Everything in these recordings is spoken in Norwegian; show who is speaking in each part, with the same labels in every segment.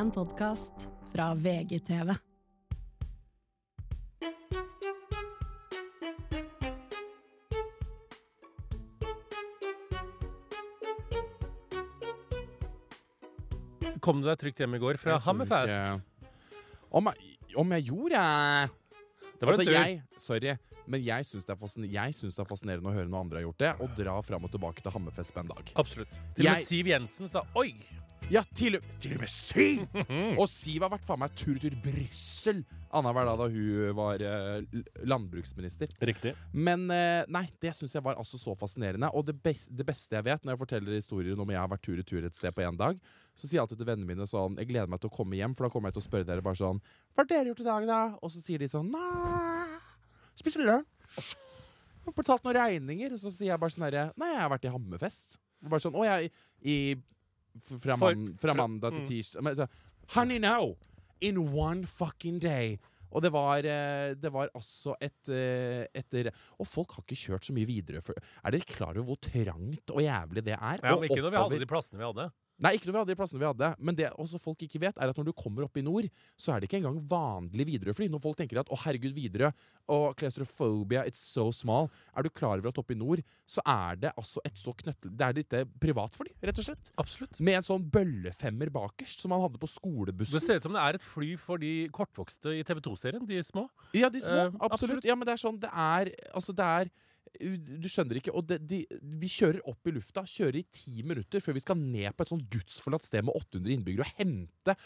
Speaker 1: En podkast fra VGTV.
Speaker 2: Kom du deg trygt hjem i går fra Hammerfest?
Speaker 3: Om, jeg- om jeg gjorde
Speaker 2: Det var en
Speaker 3: altså,
Speaker 2: tur.
Speaker 3: jeg, Sorry, men jeg syns det, er fascin- jeg synes det er fascinerende å høre når andre har gjort det, og dra fram og tilbake til Hammerfest på en dag.
Speaker 2: Absolutt. Til og med
Speaker 3: Jeg-
Speaker 2: Siv Jensen sa oi!
Speaker 3: Ja, til, til og med syv! Og Siv har vært faen meg tur-tur Brussel annenhver dag da hun var uh, landbruksminister.
Speaker 2: Riktig.
Speaker 3: Men uh, nei, det syns jeg var altså så fascinerende. Og det, be det beste jeg vet når jeg forteller historier om jeg har vært tur-tur et sted på én dag, så sier jeg alltid til vennene mine sånn Jeg gleder meg til å komme hjem, for da kommer jeg til å spørre dere bare sånn Hva har dere gjort i dag, da? Og så sier de sånn Nei, spiser lunsj. Har betalt noen regninger. Og så sier jeg bare sånn herre Nei, jeg har vært i Hammerfest. Bare sånn Å, jeg i fra, man, fra mandag til
Speaker 2: mm.
Speaker 3: tirsdag Men så, Honey, now! In one fucking day. Og det var, eh, det var altså et, eh, et Og folk har ikke kjørt så mye videre For, Er dere klar over hvor trangt og jævlig det er?
Speaker 2: Ja, men ikke når vi hadde de plassene vi hadde.
Speaker 3: Nei, ikke når vi hadde de plassene vi hadde. Men det også folk ikke vet, er at når du kommer opp i nord, så er det ikke engang vanlig Widerøe-fly. Når folk tenker at 'å, herregud, Widerøe' og claustrophobia, it's so small. Er du klar over at oppe i nord så er det altså et så knøttel... Det er dette privatfly, rett og slett.
Speaker 2: Absolutt.
Speaker 3: Med en sånn bøllefemmer bakerst, som man hadde på
Speaker 2: Det
Speaker 3: skolebussen.
Speaker 2: ser ut som det er et fly for de kortvokste i TV 2-serien, de små.
Speaker 3: Ja, de små.
Speaker 2: Eh,
Speaker 3: absolutt.
Speaker 2: absolutt.
Speaker 3: Ja, men det er sånn Det er Altså, det er du skjønner ikke. Og det, de, vi kjører opp i lufta, kjører i ti minutter før vi skal ned på et sånt gudsforlatt sted med 800 innbyggere og hente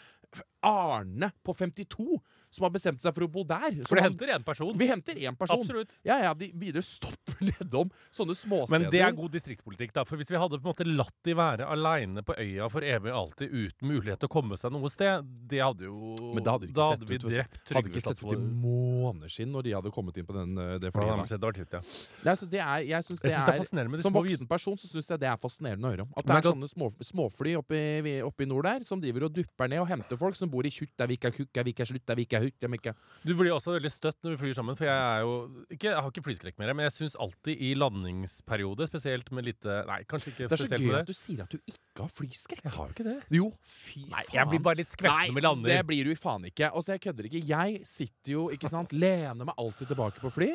Speaker 3: Arne på 52, som har bestemt seg for å bo der.
Speaker 2: For det henter én person.
Speaker 3: vi henter én person.
Speaker 2: Absolutt.
Speaker 3: Ja, ja, de videre stopper nedom sånne småsteder.
Speaker 2: Men det er god distriktspolitikk, da. For hvis vi hadde på en måte latt de være aleine på øya for evig og alltid uten mulighet til å komme seg noe sted, det hadde jo
Speaker 3: Men da hadde ikke
Speaker 2: da
Speaker 3: sett
Speaker 2: hadde vi
Speaker 3: ut, vet du. Hadde ikke sett ut i måneskinn når de hadde kommet inn på den, eh, det flyet. Ja,
Speaker 2: det var ja.
Speaker 3: Nei, det er, jeg synes det,
Speaker 2: det er
Speaker 3: er
Speaker 2: fascinerende
Speaker 3: Som voksen person så syns jeg det er fascinerende å høre om. At det er sånne små, småfly oppe i, oppe i nord der som driver og dupper ned og henter folk som bor i Kjuttaviga, Kukkavika, Sluttavika, Huttamika.
Speaker 2: Du blir også veldig støtt når vi flyr sammen, for jeg er jo ikke, Jeg har ikke flyskrekk mer, men jeg syns alltid i landingsperiode, spesielt med lite Nei, kanskje ikke
Speaker 3: Det er så gøy at du sier at du ikke har flyskrekk.
Speaker 2: Jeg har jo ikke det.
Speaker 3: Jo, fy
Speaker 2: Nei,
Speaker 3: faen.
Speaker 2: jeg blir bare litt skvetten når vi lander.
Speaker 3: det blir du faen ikke. Og så jeg kødder ikke. Jeg sitter jo, ikke sant, lener meg alltid tilbake på fly.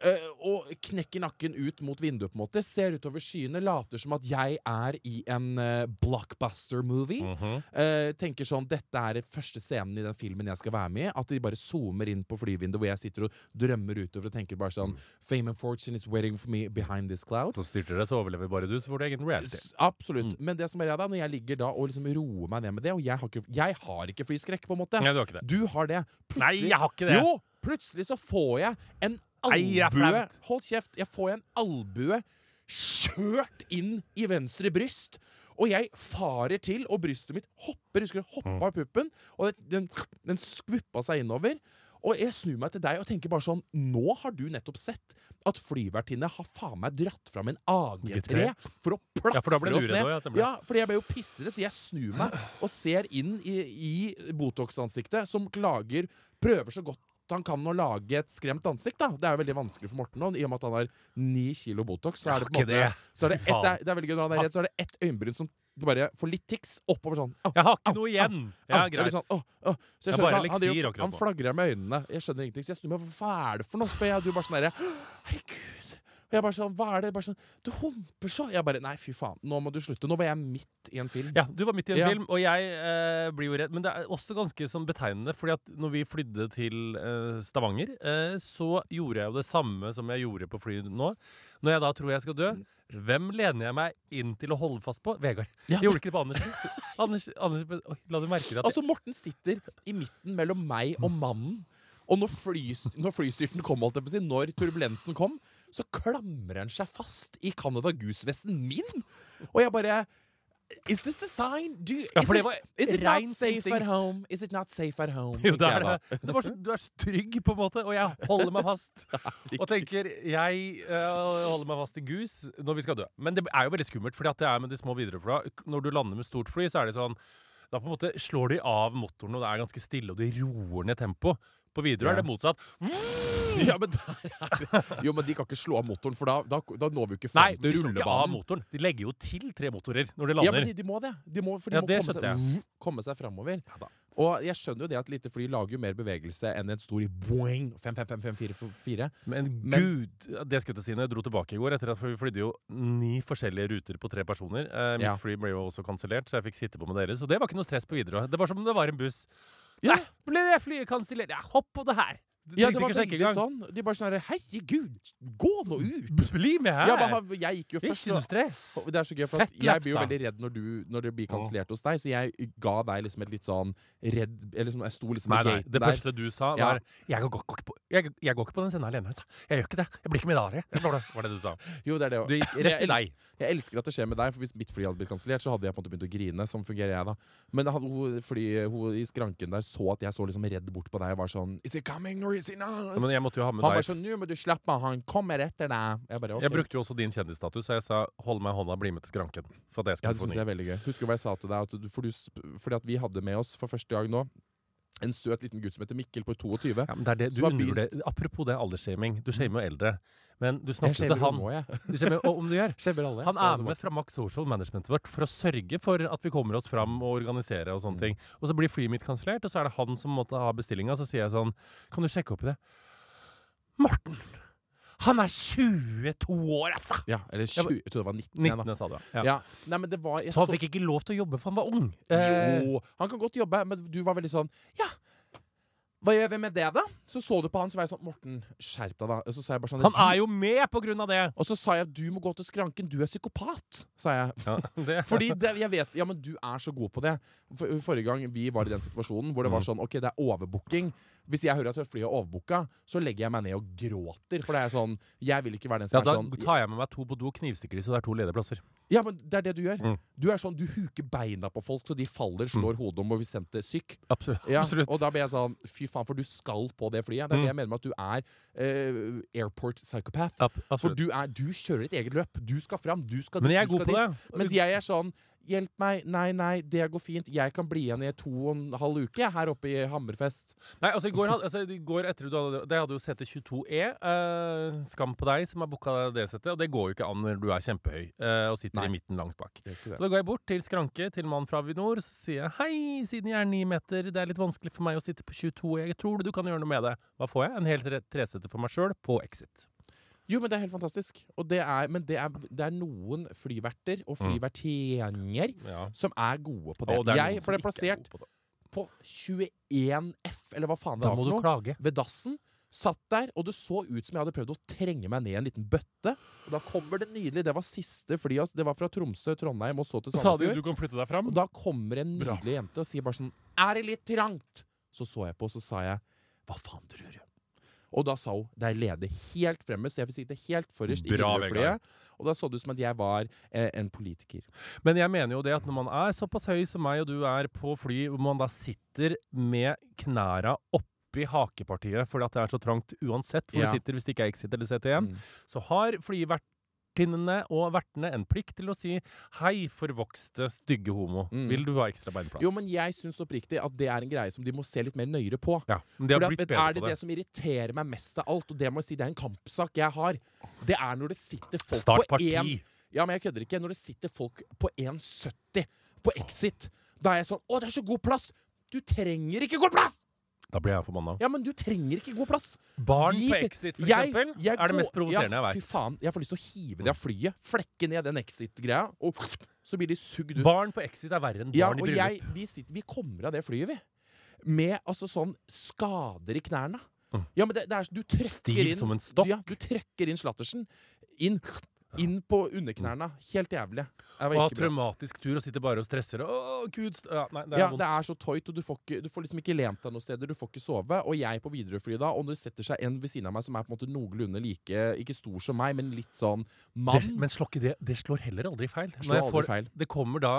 Speaker 3: Eh, og knekker nakken ut mot vinduet, på en måte ser utover skyene, later som at jeg er i en eh, blockbuster-movie.
Speaker 2: Mhm.
Speaker 3: Eh, tenker sånn, Dette er første scenen i den filmen jeg skal være med i. At de bare zoomer inn på flyvinduet hvor jeg sitter og drømmer utover og tenker bare sånn Fame and fortune is waiting for me behind this cloud.
Speaker 2: Så styrter det, så overlever bare du, så får du egen reality.
Speaker 3: Absolutt. Men det som er da, når jeg ligger da og liksom roer meg ned med det Og jeg har ikke, jeg har ikke flyskrekk, på en måte.
Speaker 2: Nei, du har ikke det.
Speaker 3: Du har det.
Speaker 2: Nei, jeg har ikke det.
Speaker 3: Jo! Plutselig så får jeg en albue. Hold kjeft. Jeg får en albue kjørt inn i venstre bryst. Og jeg farer til, og brystet mitt hopper. Husker du, hoppa i puppen. Og den, den skvuppa seg innover. Og jeg snur meg til deg og tenker bare sånn Nå har du nettopp sett at flyvertinne har faen meg dratt fram en AG3 for å plafre
Speaker 2: ja,
Speaker 3: oss ned.
Speaker 2: også, ja,
Speaker 3: fordi jeg ble jo pissredd, så jeg snur meg og ser inn i, i Botox-ansiktet, som klager Prøver så godt han kan å lage et skremt ansikt. da Det er jo veldig vanskelig for Morten nå, i og med at han har ni kilo Botox. Så er det på en måte. Så er det,
Speaker 2: Fy
Speaker 3: det, er, det er veldig gøy når han er redd, så er det ett øyenbryn som bare får litt tics oppover sånn. Au,
Speaker 2: Jeg har ikke
Speaker 3: au,
Speaker 2: noe igjen.
Speaker 3: au.
Speaker 2: Ja, greit.
Speaker 3: Sånn. Så jeg
Speaker 2: er
Speaker 3: skjønner han, han, han flagrer med øynene. Jeg skjønner ingenting. Så jeg snur meg. Hva er det for noe? spør jeg. Og du bare sånn Herregud. Og jeg bare sånn, hva er det? Bare sånn, Du humper så. Jeg bare Nei, fy faen. Nå må du slutte. Nå var jeg midt i en film.
Speaker 2: Ja, du var midt i en
Speaker 3: Ja.
Speaker 2: film, og jeg eh, blir jo redd. Men det er også ganske sånn betegnende, fordi at når vi flydde til eh, Stavanger, eh, så gjorde jeg jo det samme som jeg gjorde på flyet nå. Når jeg da tror jeg skal dø, hvem lener jeg meg inn til å holde fast på? Vegard.
Speaker 3: Ja,
Speaker 2: Jeg gjorde ikke det på Andersen. Anders, Anders oi, la du merke det at
Speaker 3: Altså, Morten sitter i midten mellom meg og mannen. Og når, fly, når flystyrten kom, holdt jeg på å si, når turbulensen kom, så klamrer han seg fast i Canada Goose-vesten min! Og jeg bare Is this a sign? Do
Speaker 2: Ja,
Speaker 3: is,
Speaker 2: for det var
Speaker 3: is it not safe
Speaker 2: instinkt.
Speaker 3: at home? Is it not safe at home?
Speaker 2: Jo, det er det. Så, du er så trygg, på en måte, og jeg holder meg fast. Og tenker jeg uh, holder meg fast i gus når vi skal dø. Men det er jo veldig skummelt, for det er med de små Widerøe-flya. Når du lander med stort fly, så er det sånn Da på en måte slår de av motoren, og det er ganske stille, og de roer ned tempoet. På Widerøe er det motsatt.
Speaker 3: Ja, men. Jo, men de kan ikke slå av motoren, for da, da, da når vi jo ikke
Speaker 2: Nei,
Speaker 3: fram
Speaker 2: de
Speaker 3: til
Speaker 2: slår ikke av
Speaker 3: rullebanen.
Speaker 2: motoren. De legger jo til tre motorer når de
Speaker 3: Ja, men de, de må det. De må, for de
Speaker 2: Ja,
Speaker 3: må
Speaker 2: det
Speaker 3: komme
Speaker 2: skjønte
Speaker 3: seg, komme seg framover.
Speaker 2: Ja da.
Speaker 3: Og jeg skjønner jo det at lite fly lager jo mer bevegelse enn en stor boing 55554.
Speaker 2: Men
Speaker 3: Men-
Speaker 2: gud, det skulle jeg til å si når jeg dro tilbake i går, etter at vi flydde jo ni forskjellige ruter på tre personer. Eh, mitt
Speaker 3: Ja.
Speaker 2: fly ble jo også kansellert, så jeg fikk sitte på med deres. Og det var ikke noe stress på Widerøe. Det var som om det var en buss.
Speaker 3: Ja.
Speaker 2: Nei, ble det flyet kansellert? Ja, hopp på det her! Du
Speaker 3: Ja, det var veldig sånn. De bare sånn her Herregud, gå nå ut!
Speaker 2: Bli med her!
Speaker 3: Ja, bare, jeg gikk jo først.
Speaker 2: ikke noe stress.
Speaker 3: det er så gøy, for jeg blir jo veldig redd når, du, når det blir kansellert hos deg, så jeg ga deg liksom et litt sånn redd Eller liksom, jeg sto liksom i gaten der.
Speaker 2: Det første du sa,
Speaker 3: Ja.
Speaker 2: var jeg går, går på, jeg, jeg går ikke på den scenen alene. Jeg, sa. jeg gjør ikke det. Jeg blir ikke med deg Det var det, du sa.
Speaker 3: Jo, det er det.
Speaker 2: òg.
Speaker 3: jeg
Speaker 2: deg.
Speaker 3: Jeg elsker at det skjer med deg, for hvis mitt fly hadde blitt kansellert, så hadde jeg på en måte begynt å grine. Sånn fungerer jeg, da. Men hadde hun, fordi hun i skranken der så at jeg så liksom redd bort på deg og var sånn Is it coming or is night.
Speaker 2: Men jeg måtte jo ha med
Speaker 3: han
Speaker 2: deg
Speaker 3: bare sånn Nå må du slappe av, han kommer etter deg. Jeg bare OK.
Speaker 2: Jeg brukte jo også din kjendisstatus, så jeg sa 'hold meg i hånda, bli med til skranken'. For at jeg
Speaker 3: Ja,
Speaker 2: skulle
Speaker 3: det
Speaker 2: få
Speaker 3: syns
Speaker 2: ny.
Speaker 3: jeg er veldig gøy. Husker du hva jeg sa til deg? At du, for du, sp- fordi at vi hadde med oss for første gang nå en søt liten gutt som heter Mikkel på 22.
Speaker 2: Ja, men det det, du
Speaker 3: Som har
Speaker 2: Apropos det aldersshaming. Du shamer jo eldre. Men du snakker til han.
Speaker 3: jeg.
Speaker 2: Du shamer, og om du gjør.
Speaker 3: Alle.
Speaker 2: Han er med fra Max Social Management vårt for å sørge for at vi kommer oss fram og organisere og sånne
Speaker 3: Mm.
Speaker 2: ting. Og så blir flyet mitt kansellert, og så er det han som måtte ha bestillinga. Så sier jeg sånn Kan du sjekke opp i det? Morten! Han er 22 år, altså!
Speaker 3: Ja, eller 20, jeg trodde det var 19. igjen,
Speaker 2: 19. sa du, ja.
Speaker 3: Ja. Nei, men det var jeg
Speaker 2: Så han
Speaker 3: så-
Speaker 2: fikk ikke lov til å jobbe, for han var ung. Eh,
Speaker 3: Jo, han kan godt jobbe, men du var veldig sånn Ja, hva gjør vi med det, da? Så så du på han, så var jeg sånn Morten, skjerp deg, da. Så jeg sånn
Speaker 2: han er jo med på grunn av det!
Speaker 3: Og så sa jeg du må gå til skranken, du er psykopat, sa jeg.
Speaker 2: Ja, det.
Speaker 3: Fordi det, jeg vet Ja, men du er så god på det. For, forrige gang vi var i den situasjonen hvor det var
Speaker 2: Mm.
Speaker 3: sånn OK, det er overbooking. Hvis jeg hører at flyet er overbooka, så legger jeg meg ned og gråter. For det er sånn Jeg vil ikke være den som
Speaker 2: ja,
Speaker 3: er sånn Da
Speaker 2: tar jeg med meg to på do og knivstikker de, så det er to ledige plasser.
Speaker 3: Ja, men det er det du gjør.
Speaker 2: Mm.
Speaker 3: Du er sånn, du huker beina på folk så de faller, slår hodet om og blir sendt syk.
Speaker 2: Absolutt.
Speaker 3: Ja,
Speaker 2: Absolutt.
Speaker 3: Og da blir jeg sånn Fy faen, for du skal på det flyet. Det er
Speaker 2: Mm.
Speaker 3: det jeg mener med at du er uh, airport psychopath.
Speaker 2: Ab-
Speaker 3: For du, er, du kjører et eget løp. Du skal fram. Du skal
Speaker 2: Men jeg er god på
Speaker 3: dit.
Speaker 2: det.
Speaker 3: Mens jeg er sånn Hjelp meg. Nei, nei, det går fint. Jeg kan bli igjen i to og en halv uke her oppe i Hammerfest.
Speaker 2: Nei, altså i går, altså, i går etter du hadde, Det hadde jo sete 22E. Uh, skam på deg som har booka det setet. Og det går jo ikke an når du er kjempehøy uh, og sitter
Speaker 3: Nei.
Speaker 2: i midten langt bak. Så da går jeg bort til skranke til mannen fra Avinor så sier jeg hei, siden jeg er ni meter, det er litt vanskelig for meg å sitte på 22, jeg tror du kan gjøre noe med det. Hva får jeg? En hel tre- tresetter for meg sjøl på Exit.
Speaker 3: Jo, men det er helt fantastisk. Og det er, men det er, det er noen flyverter og
Speaker 2: Mm. Ja.
Speaker 3: som er gode på det.
Speaker 2: Det er
Speaker 3: jeg ble
Speaker 2: er
Speaker 3: plassert
Speaker 2: på
Speaker 3: på 21F, eller hva faen det
Speaker 2: Da
Speaker 3: var for noe.
Speaker 2: klage.
Speaker 3: ved dassen. Satt der, og det så ut som jeg hadde prøvd å trenge meg ned i en liten bøtte. Og da kommer det nydelig. Det var siste fly. Det var fra Tromsø, Trondheim og så til
Speaker 2: Så sa du
Speaker 3: Sandefjord.
Speaker 2: du kan flytte deg fram.
Speaker 3: Og da kommer en
Speaker 2: Bra.
Speaker 3: nydelig jente og sier bare sånn Er det litt trangt? Så så jeg på, og så sa jeg Hva faen tror du? Og da sa hun det er ledig helt fremme, så jeg fikk sitte helt forrest i Widerøe-flyet. Og da så det ut som at jeg var eh, en politiker.
Speaker 2: Men jeg mener jo det at når man er såpass høy som meg, og du er på fly, hvor man da sitter med knæra oppi hakepartiet fordi at det er så trangt uansett hvor
Speaker 3: Ja.
Speaker 2: du sitter, hvis det ikke er Exit eller CT1,
Speaker 3: Mm.
Speaker 2: så har flyvertinnene og vertene en plikt til å si hei, forvokste, stygge homo.
Speaker 3: Mm.
Speaker 2: Vil du ha ekstra beinplass?
Speaker 3: Jo, men jeg syns oppriktig at det er en greie som de må se litt mer nøyere på.
Speaker 2: ja, men de har blitt
Speaker 3: at,
Speaker 2: bedre
Speaker 3: er det
Speaker 2: på
Speaker 3: det
Speaker 2: det.
Speaker 3: som irriterer meg mest av alt, og det må jeg si det er en kampsak jeg har, det er når det sitter folk
Speaker 2: Start
Speaker 3: på én Ja, men jeg kødder ikke. Når det sitter folk på 1,70 på Exit, da er jeg sånn Å, det er så god plass! Du trenger ikke god plass!
Speaker 2: Da blir jeg forbanna.
Speaker 3: Ja, men du trenger ikke god plass.
Speaker 2: Barn
Speaker 3: Vi
Speaker 2: på Exit, for
Speaker 3: Jeg-
Speaker 2: eksempel,
Speaker 3: jeg
Speaker 2: er det mest provoserende
Speaker 3: ja,
Speaker 2: jeg
Speaker 3: Fy
Speaker 2: vet.
Speaker 3: faen, jeg får lyst til å hive det av flyet, flekke ned den Exit-greia, og så blir de sugd ut.
Speaker 2: Barn på Exit er verre enn
Speaker 3: Ja,
Speaker 2: barn i bryllup.
Speaker 3: jeg, vi, sitter, vi kommer av det flyet, vi. Med altså sånn skader i knærne.
Speaker 2: Mm.
Speaker 3: Ja, men det, det er, du trekker
Speaker 2: Stiv
Speaker 3: inn
Speaker 2: som en stokk.
Speaker 3: Ja, du trykker inn slattersen. Inn, inn på underknærne. Helt jævlig.
Speaker 2: Og ha traumatisk tur og sitte bare og stresser. Å, gud ja, Nei, det er
Speaker 3: Ja,
Speaker 2: vondt.
Speaker 3: det er så tøyt, og du får, ikke, du får liksom ikke lent deg noen steder. Du får ikke sove. Og jeg på Widerøe-flyet da, og når det setter seg en ved siden av meg som er på en måte noenlunde like Ikke stor som meg, men litt sånn mann.
Speaker 2: Det, men slår ikke det, det slår heller aldri feil.
Speaker 3: Slår aldri feil.
Speaker 2: Det kommer da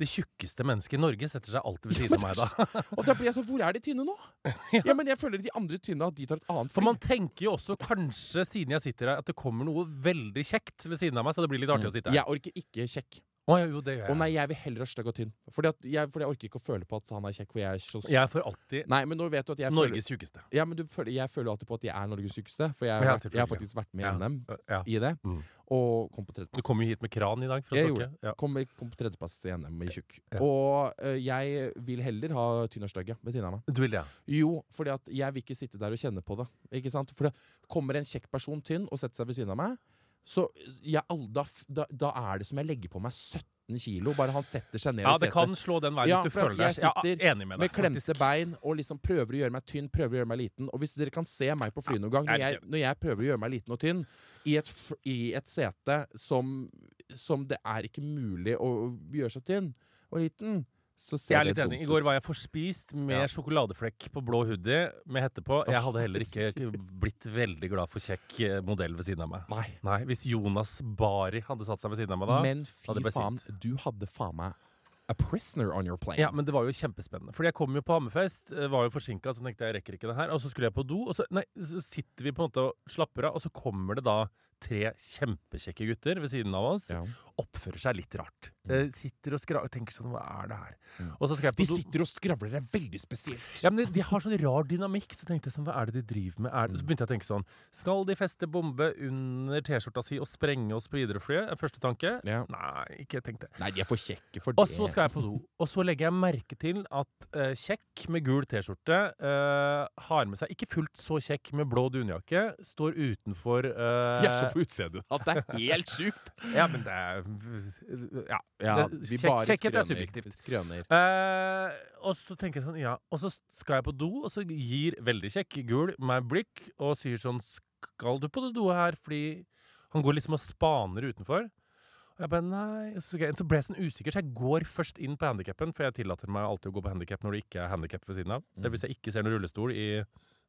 Speaker 2: Det tjukkeste mennesket i Norge setter seg alltid ved siden av meg da.
Speaker 3: Og da blir jeg sånn Hvor er de tynne nå? ja. men jeg føler de andre tynne at de tar et annet
Speaker 2: For man tenker jo også kanskje, siden jeg sitter her, at det kommer noe veldig kjekt ved siden av meg, så det blir litt artig å sitte her.
Speaker 3: Jeg orker ikke kjekk.
Speaker 2: Ja, jo, det gjør jeg.
Speaker 3: Og nei, jeg vil heller ha stygg og tynn. Fordi, jeg, fordi jeg orker ikke å føle på at han er kjekk, for jeg er så
Speaker 2: Jeg får alltid
Speaker 3: Nei, men nå vet du at jeg føler
Speaker 2: Norges tjukeste.
Speaker 3: Ja, men du føler, jeg føler alltid på at jeg er Norges sykeste, for jeg, har jeg har faktisk vært med i. NM i det,
Speaker 2: Mm.
Speaker 3: og kom på tredjeplass.
Speaker 2: Du kom jo hit med kran i dag. For
Speaker 3: Jeg gjorde
Speaker 2: Ja.
Speaker 3: Kom, kom på tredjeplass i NM i tjukk. Og øh, jeg vil heller ha tynn og stygg ved siden av meg.
Speaker 2: Du vil det, ja.
Speaker 3: Jo, fordi at jeg vil ikke sitte der og kjenne på det. Ikke sant? For det kommer en kjekk person tynn og setter seg ved siden av meg, så jeg, da, da, er det som jeg legger på meg 17 kilo, bare han setter seg ned
Speaker 2: Ja,
Speaker 3: i
Speaker 2: det kan slå den veien
Speaker 3: Ja,
Speaker 2: hvis du føler deg
Speaker 3: jeg
Speaker 2: ja,
Speaker 3: sitter
Speaker 2: Enig med deg.
Speaker 3: med klemte
Speaker 2: faktisk.
Speaker 3: bein og liksom prøver å gjøre meg tynn, prøver å gjøre meg liten. Og hvis dere kan se meg på fly noen gang, når
Speaker 2: jeg
Speaker 3: når jeg prøver å gjøre meg liten og tynn i et, i et sete som, som det er ikke mulig å gjøre så tynn og liten,
Speaker 2: Jeg er
Speaker 3: det
Speaker 2: litt enig. I går var jeg forspist med
Speaker 3: Ja.
Speaker 2: sjokoladeflekk på blå hoodie med hette på. Jeg hadde heller ikke blitt veldig glad for kjekk eh, modell ved siden av meg.
Speaker 3: Nei.
Speaker 2: Nei, Hvis Jonas Bari hadde satt seg ved siden av meg da
Speaker 3: Men fy faen, du hadde faen meg a prisoner on your plane.
Speaker 2: Ja, men det var jo kjempespennende. Fordi jeg kom jo på Hammerfest, eh, var jo forsinka, så tenkte jeg rekker ikke det her. Og så skulle jeg på do, og så, nei, så sitter vi på en måte og slapper av, og så kommer det da tre kjempekjekke gutter ved siden av oss.
Speaker 3: Ja.
Speaker 2: Oppfører seg litt rart.
Speaker 3: Mm.
Speaker 2: Eh, sitter og skra tenker sånn Hva er det her?
Speaker 3: Mm.
Speaker 2: Og så skal jeg
Speaker 3: De sitter og skravler, det er veldig spesielt.
Speaker 2: Ja, men de, de har sånn rar dynamikk. Så tenkte jeg sånn, hva er det de driver med? Er,
Speaker 3: Mm.
Speaker 2: så begynte jeg å tenke sånn Skal de feste bombe under T-skjorta si og sprenge oss på Widerøe-flyet? Er Første tanke.
Speaker 3: Ja.
Speaker 2: Nei, ikke tenk det.
Speaker 3: Nei, de er for kjekke for det.
Speaker 2: Og så skal jeg på do. Og så legger jeg merke til at uh, kjekk med gul T-skjorte uh, har med seg Ikke fullt så kjekk med blå dunjakke. Står utenfor
Speaker 3: så på utseendet at det er helt sjukt.
Speaker 2: Ja, men det er Ja.
Speaker 3: Ja,
Speaker 2: Det- kjekkhet er subjektivt.
Speaker 3: Skrøner.
Speaker 2: Eh, og så tenker jeg sånn, ja Og så skal jeg på do, og så gir veldig kjekk gul meg blikk og sier sånn Skal du på det doet her? Fordi han går liksom og spaner utenfor. Og jeg bare nei Så, jeg, så ble jeg sånn usikker, så jeg går først inn på handikappen, for jeg tillater meg alltid å gå på handikap når det ikke er handikap ved siden av.
Speaker 3: Mm.
Speaker 2: Det Hvis jeg ikke ser noen rullestol i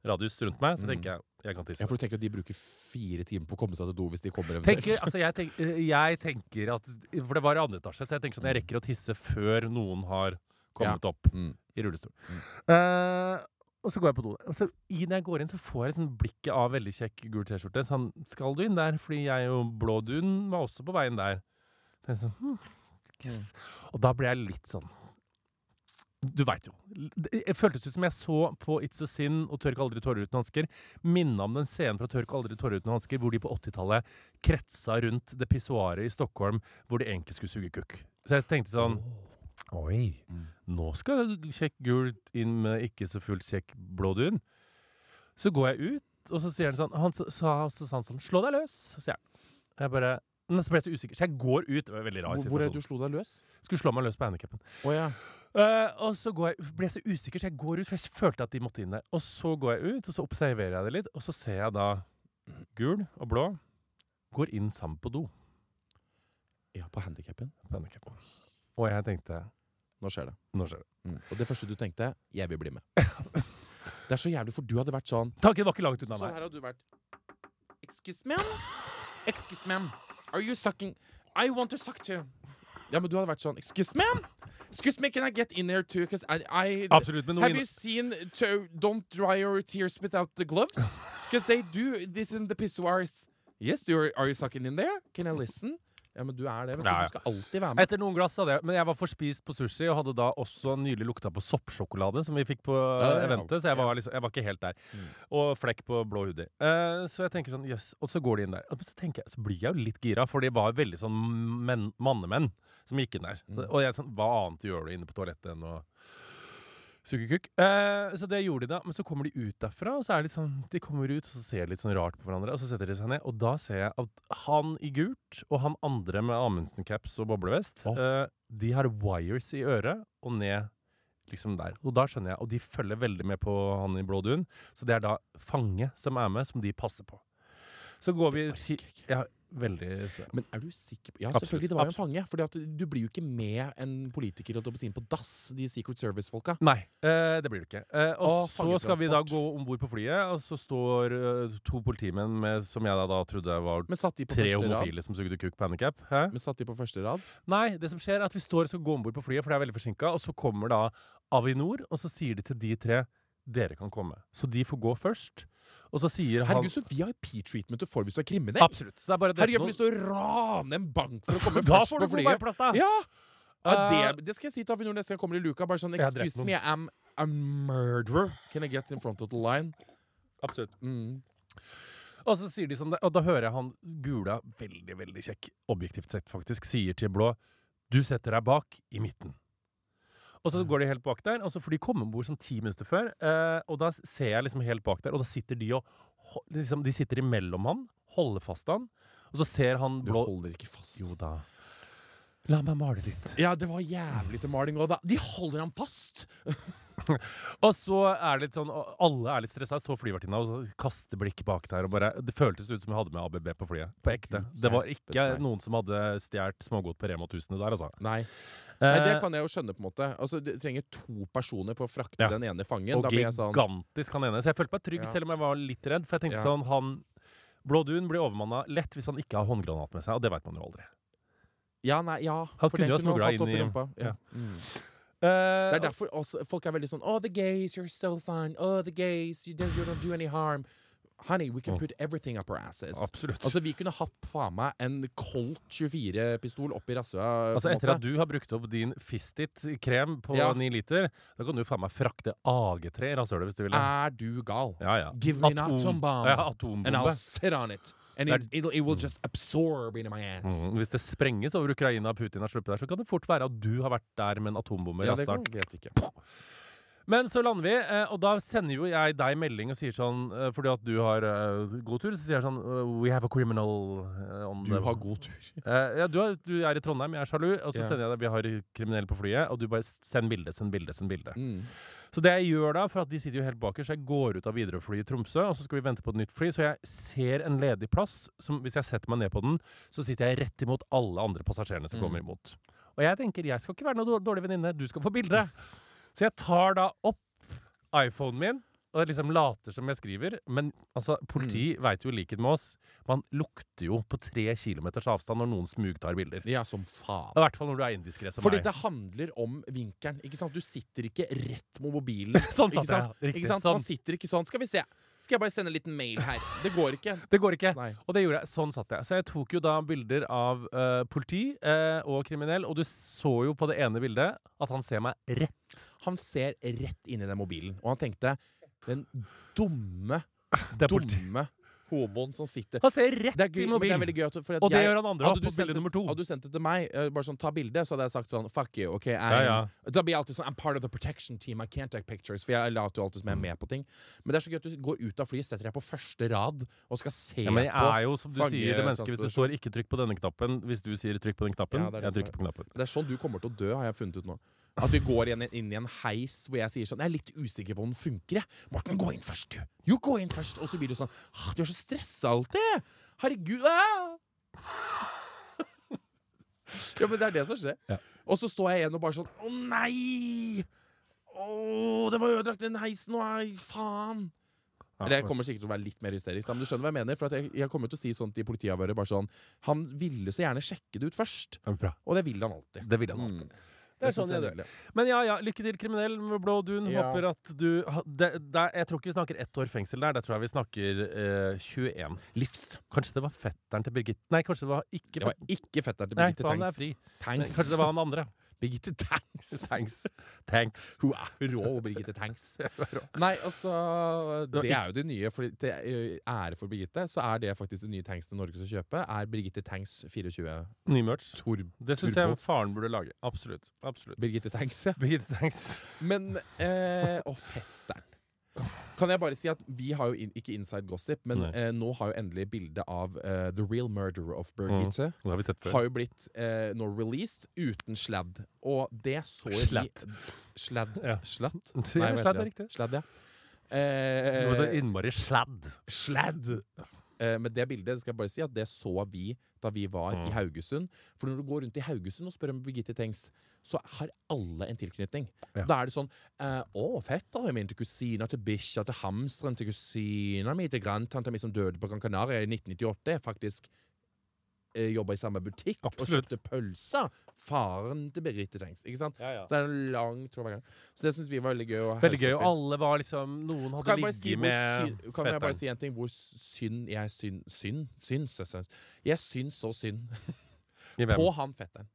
Speaker 2: radius rundt meg, så
Speaker 3: Mm.
Speaker 2: tenker jeg jeg kan tisse.
Speaker 3: Ja, for du tenker at de bruker fire timer på å komme seg til do hvis de kommer eventuelt?
Speaker 2: Tenker, altså jeg, tenk, jeg tenker at For det var i andre etasje, så jeg tenker sånn jeg rekker å tisse før noen har kommet opp
Speaker 3: Mm.
Speaker 2: i rullestol. Eh, og så går jeg på do. Og så i når jeg går inn, så får jeg liksom blikket av veldig kjekk gul T-skjorte. Sånn, skal du inn der? Fordi jeg og blå dun var også på veien der. Så sånn, hm, yes. Og da ble jeg litt sånn Du veit jo. Det føltes ut som jeg så på It's a Sin og Tørk aldri tårer uten hansker. Minna om den scenen fra Tørk aldri tårer uten hansker hvor de på 80-tallet kretsa rundt det pissoaret i Stockholm hvor de egentlig skulle suge kukk. Så jeg tenkte sånn Oi,
Speaker 3: Mm.
Speaker 2: nå skal kjekk gul inn med ikke så fullt kjekk blå dun. Så går jeg ut, og så sier han sånn han, så, så, så sa sånn Slå deg løs, sier han. Jeg bare Men så ble jeg så usikker, så jeg går ut. Det var en veldig rar
Speaker 3: Hvor, hvor er det du slo deg løs?
Speaker 2: Skulle slå meg løs på handikappen.
Speaker 3: Oh, ja.
Speaker 2: Uh, og så går jeg, ble jeg så usikker, så jeg går ut, for jeg følte at de måtte inn der. Og så går jeg ut, og så observerer jeg det litt, og så ser jeg da gul og blå går inn sammen på do.
Speaker 3: ja, på handikappen.
Speaker 2: Og jeg tenkte
Speaker 3: Nå skjer det.
Speaker 2: Nå skjer det.
Speaker 3: Mm. Og det første du tenkte jeg vil bli med. Det er så jævlig, for du hadde vært sånn
Speaker 2: Tanken var ikke langt unna
Speaker 3: Sånn
Speaker 2: meg.
Speaker 3: her hadde du vært Excuse me? Excuse me? Are you sucking? I want to suck too. Ja, men du hadde vært sånn Excuse me? Excuse me, can I get in there too? Because I, I
Speaker 2: Absolutt. Men
Speaker 3: Have you seen to, Don't dry your tears without the gloves? Because they do this in the pissoirs. Yes, do are you sucking in there? Can I listen? Ja, men du er det, vet du.
Speaker 2: Ja, ja.
Speaker 3: Du skal alltid være med.
Speaker 2: Etter noen glass hadde jeg Men jeg var forspist på sushi og hadde da også nylig lukta på soppsjokolade, som vi fikk på
Speaker 3: Ja,
Speaker 2: eventet, så jeg var, liksom, jeg var ikke helt der.
Speaker 3: Mm.
Speaker 2: Og flekk på blå hoodie. Uh, så jeg tenker sånn, jøss. Og så går de inn der. Og så, tenker jeg, så blir jeg jo litt gira, for de var veldig sånn menn, mannemenn som gikk inn der.
Speaker 3: Mm.
Speaker 2: Og jeg sånn Hva annet gjør du inne på toalettet enn å suge kukk? Eh, så det gjorde de da. Men så kommer de ut derfra, og så er det sånn De kommer ut, og så ser de litt sånn rart på hverandre, og så setter de seg ned, og da ser jeg at han i gult og han andre med Amundsen-caps og boblevest,
Speaker 3: oh.
Speaker 2: eh, de har wires i øret og ned liksom der. Og da skjønner jeg, og de følger veldig med på han i blå dun, så det er da fange som er med, som de passer på. Så går vi til. Ja, veldig spennende.
Speaker 3: Men er du sikker på Ja,
Speaker 2: Absolutt,
Speaker 3: selvfølgelig, det var jo en fange. At du blir jo ikke med en politiker og jeg på dass, de Secret Service-folka.
Speaker 2: Nei, eh, det blir du ikke. Eh, og
Speaker 3: og
Speaker 2: så skal vi da gå om bord på flyet, og så står eh, to politimenn med, som jeg da, da trodde var tre
Speaker 3: homofile rad?
Speaker 2: som sugde kuk på handikap.
Speaker 3: Men satt de på første rad?
Speaker 2: Nei, det som skjer er at vi står og skal gå om bord på flyet, for det er veldig forsinka, og så kommer da Avinor, og så sier de til de tre dere kan komme. Så de får gå først. Og så sier han
Speaker 3: Herregud, så VIP-treatment du får hvis du er kriminell.
Speaker 2: Absolutt. Så det er bare
Speaker 3: Herregud, jeg får lyst til å rane en bank for å komme
Speaker 2: Da
Speaker 3: først
Speaker 2: får
Speaker 3: på
Speaker 2: du
Speaker 3: flyet.
Speaker 2: plass, da!
Speaker 3: Ja! ja
Speaker 2: Eh,
Speaker 3: det, det skal jeg si til Avinor neste gang jeg kommer i luka. Bare sånn, excuse me, I'm a murderer. Can I get in front of the line?
Speaker 2: Absolutt.
Speaker 3: Mm.
Speaker 2: Og så sier de sånn, og da hører jeg han gula, veldig, veldig kjekk, objektivt sett faktisk, sier til blå Du setter deg bak i midten. Og så går de helt bak der, og så får de komme om bord sånn ti minutter før. Eh, og da ser jeg liksom helt bak der, og da sitter de og liksom, De sitter imellom han, holder fast han, og så ser han
Speaker 3: Du holder ikke fast.
Speaker 2: Jo da. La meg male litt.
Speaker 3: Ja, det var jævlig til maling òg, da. De holder ham fast!
Speaker 2: Og så er det litt sånn, alle er litt stressa. Så flyvertinna og så kaster blikk bak der. Og bare, det føltes ut som vi hadde med ABB på flyet. På ekte. Det var ikke noen som hadde stjålet smågodt på Rema 1000 der, altså.
Speaker 3: Nei. Nei, det
Speaker 2: Eh,
Speaker 3: kan jeg jo skjønne, på en måte. Altså, Du trenger to personer på å frakte
Speaker 2: Ja.
Speaker 3: den ene fangen.
Speaker 2: og
Speaker 3: Da blir jeg sånn
Speaker 2: gigantisk han ene. Så jeg følte meg trygg
Speaker 3: Ja.
Speaker 2: selv om jeg var litt redd. For jeg tenkte
Speaker 3: Ja.
Speaker 2: sånn, han Blå Dun blir overmanna lett hvis han ikke har håndgranat med seg, og det veit man jo aldri.
Speaker 3: Ja, nei, ja.
Speaker 2: Han kunne jo
Speaker 3: opp
Speaker 2: inn i-
Speaker 3: rumpa. Ja.
Speaker 2: ja.
Speaker 3: Mm.
Speaker 2: Uh,
Speaker 3: Det er derfor også, folk er veldig sånn Oh, the gays, you're so fun. Oh, the gays, you don't, you don't do any harm. Honey, we can put everything up our asses.
Speaker 2: Absolutt.
Speaker 3: Altså, Vi kunne hatt faen meg en Colt 24-pistol oppi rassøa.
Speaker 2: Altså Etter
Speaker 3: måte.
Speaker 2: at du har brukt opp din Fistit-krem på
Speaker 3: Ja.
Speaker 2: ni liter, da kan du faen meg frakte AG3 i rasshølet hvis du vil.
Speaker 3: Er du gal?
Speaker 2: Ja, ja.
Speaker 3: Give me an atom bomb,
Speaker 2: Ja,
Speaker 3: and I'll sit on it. And it, it'll, it will just absorb into my ass.
Speaker 2: Mm. Hvis det sprenges over Ukraina og Putin har sluppet der, så kan det fort være at du har vært der med en atombombe. i
Speaker 3: Ja, det
Speaker 2: Men så lander vi, eh, og da sender jo jeg deg melding og sier sånn eh, Fordi at du har eh, god tur, så sier jeg sånn We have a criminal on
Speaker 3: Du har god tur.
Speaker 2: Ja, du, har, du er i Trondheim, jeg er sjalu, og så
Speaker 3: yeah.
Speaker 2: sender jeg deg Vi har kriminell på flyet, og du bare send bilde, send bilde, send bilde.
Speaker 3: Mm.
Speaker 2: Så det jeg gjør da, for at de sitter jo helt bakerst, så jeg går ut av Widerøe-flyet i Tromsø, og så skal vi vente på et nytt fly, så jeg ser en ledig plass, som hvis jeg setter meg ned på den, så sitter jeg rett imot alle andre passasjerene som
Speaker 3: Mm.
Speaker 2: kommer imot. Og jeg tenker, jeg skal ikke være noe dårlig venninne, du skal få bilde. Så jeg tar da opp iPhonen min, og jeg liksom later som jeg skriver, men altså, politi
Speaker 3: Mm.
Speaker 2: vet jo i likhet med oss, man lukter jo på tre kilometers avstand når noen smugtar bilder.
Speaker 3: Ja, som faen.
Speaker 2: I hvert fall når du er indiskré som
Speaker 3: Fordi
Speaker 2: meg.
Speaker 3: det handler om vinkelen. ikke sant? Du sitter ikke rett mot mobilen.
Speaker 2: Sånn satt jeg, ja. Riktig, sånn.
Speaker 3: Man sitter ikke sånn. Skal vi se. Skal jeg bare sende en liten mail her? Det går ikke.
Speaker 2: Det går ikke.
Speaker 3: Nei.
Speaker 2: Og det gjorde jeg. Sånn satt jeg. Så jeg tok jo da bilder av uh, politi uh, og kriminell, og du så jo på det ene bildet at han ser meg rett.
Speaker 3: Han ser rett inn i den mobilen, og han tenkte Den dumme, dumme homoen som sitter
Speaker 2: Han ser rett
Speaker 3: er
Speaker 2: i
Speaker 3: er
Speaker 2: mobilen.
Speaker 3: gøy
Speaker 2: Og det
Speaker 3: jeg,
Speaker 2: gjør han andre
Speaker 3: du
Speaker 2: på bilde nummer to.
Speaker 3: Hadde du sendt det til meg, eh, bare sånn ta bilde, så hadde jeg sagt sånn Fuck you, OK?
Speaker 2: Ja, ja.
Speaker 3: Da blir jeg alltid sånn I'm part of the protection team. I can't take pictures. For jeg later jo alltid som jeg er med på ting. Men det er så gøy at du går ut av flyet, setter deg på første rad og skal se
Speaker 2: Ja, men jeg er jo, som du sier, det mennesket hvis det står 'ikke trykk på denne knappen', hvis du sier 'trykk på den knappen',
Speaker 3: Ja, det det
Speaker 2: jeg trykker på knappen.
Speaker 3: Det er sånn du kommer til å dø, har jeg funnet ut nå. At vi går inn, inn i en heis hvor jeg sier sånn Jeg er litt usikker på om den funker, jeg. Morten, gå inn først, du. Jo, gå inn først. Og så blir du sånn «Ah, Du er så stressa alltid. Herregud. Ah! ja, men det er det som skjer.
Speaker 2: Ja.
Speaker 3: Og så står jeg igjen og bare sånn Å nei! Å, det var ødelagt, den heisen. Nei, faen.
Speaker 2: Ja,
Speaker 3: Eller jeg kommer sikkert til å være litt mer hysterisk, men du skjønner hva jeg mener. For jeg, jeg kommer til å si sånt i politiavhøret. Bare sånn Han ville så gjerne sjekke det ut først.
Speaker 2: Ja.
Speaker 3: Og det vil han alltid.
Speaker 2: Det vil han alltid.
Speaker 3: Mm.
Speaker 2: Det er sånn
Speaker 3: jeg
Speaker 2: gjør. Men ja, ja, lykke til, kriminell med blå dun.
Speaker 3: Ja.
Speaker 2: Håper at du det, det, Jeg tror ikke vi snakker ett år fengsel der. Der tror jeg vi snakker eh, 21.
Speaker 3: Livs.
Speaker 2: Kanskje det var fetteren til Birgitte Nei, kanskje det var ikke
Speaker 3: Det var
Speaker 2: fetteren.
Speaker 3: ikke fetteren til Birgitte Tangs.
Speaker 2: Kanskje det var han andre.
Speaker 3: Birgitte Tanks.
Speaker 2: Tanks. Tanks.
Speaker 3: Hun er rå, Birgitte Tanks. Nei, altså Det er jo det nye. For det ære for Birgitte, så er det faktisk det nye tanksen Norge skal kjøpe. Er Birgitte Tanks 24
Speaker 2: Ny merch. Det syns jeg faren burde lage. Absolutt. Absolutt.
Speaker 3: Birgitte Tanks, ja.
Speaker 2: Birgitte Tanks.
Speaker 3: Men eh, oh, fetteren. Kan jeg bare si at vi har jo in, ikke inside gossip, men eh, nå har jo endelig bildet av eh, The Real Murderer of Birgitte
Speaker 2: Det har vi sett før.
Speaker 3: har jo blitt eh, nå released uten sladd. Og det så
Speaker 2: Sladd.
Speaker 3: Sladd?
Speaker 2: Ja.
Speaker 3: Slatt?
Speaker 2: Ja, sladd er riktig.
Speaker 3: Sladd, ja.
Speaker 2: Det var så
Speaker 3: Eh,
Speaker 2: innmari sladd.
Speaker 3: sladd! Eh, men det bildet skal jeg bare si at det så vi da vi var i
Speaker 2: Mm.
Speaker 3: Haugesund. For når du går rundt i Haugesund og spør om Birgitte Tengs, så har alle en tilknytning.
Speaker 2: Ja.
Speaker 3: Da er det sånn eh, Å, fetteren min til kusina til bikkja til hamsteren til kusina mi til grandtanta mi som døde på Gran Canaria i 1998, er faktisk jobba i samme butikk
Speaker 2: Absolutt.
Speaker 3: og kjøpte pølser. Faren til Birgitte Tengs. Ikke sant?
Speaker 2: Ja, ja.
Speaker 3: Så det er en lang tråd hver gang. Så det syns vi var veldig gøy.
Speaker 2: Veldig gøy. Og alle var liksom Noen hadde ligget
Speaker 3: si
Speaker 2: med
Speaker 3: synd, kan jeg bare si en ting? Hvor synd jeg synd Synd? Syns, søster. Jeg syns så synd på han fetteren.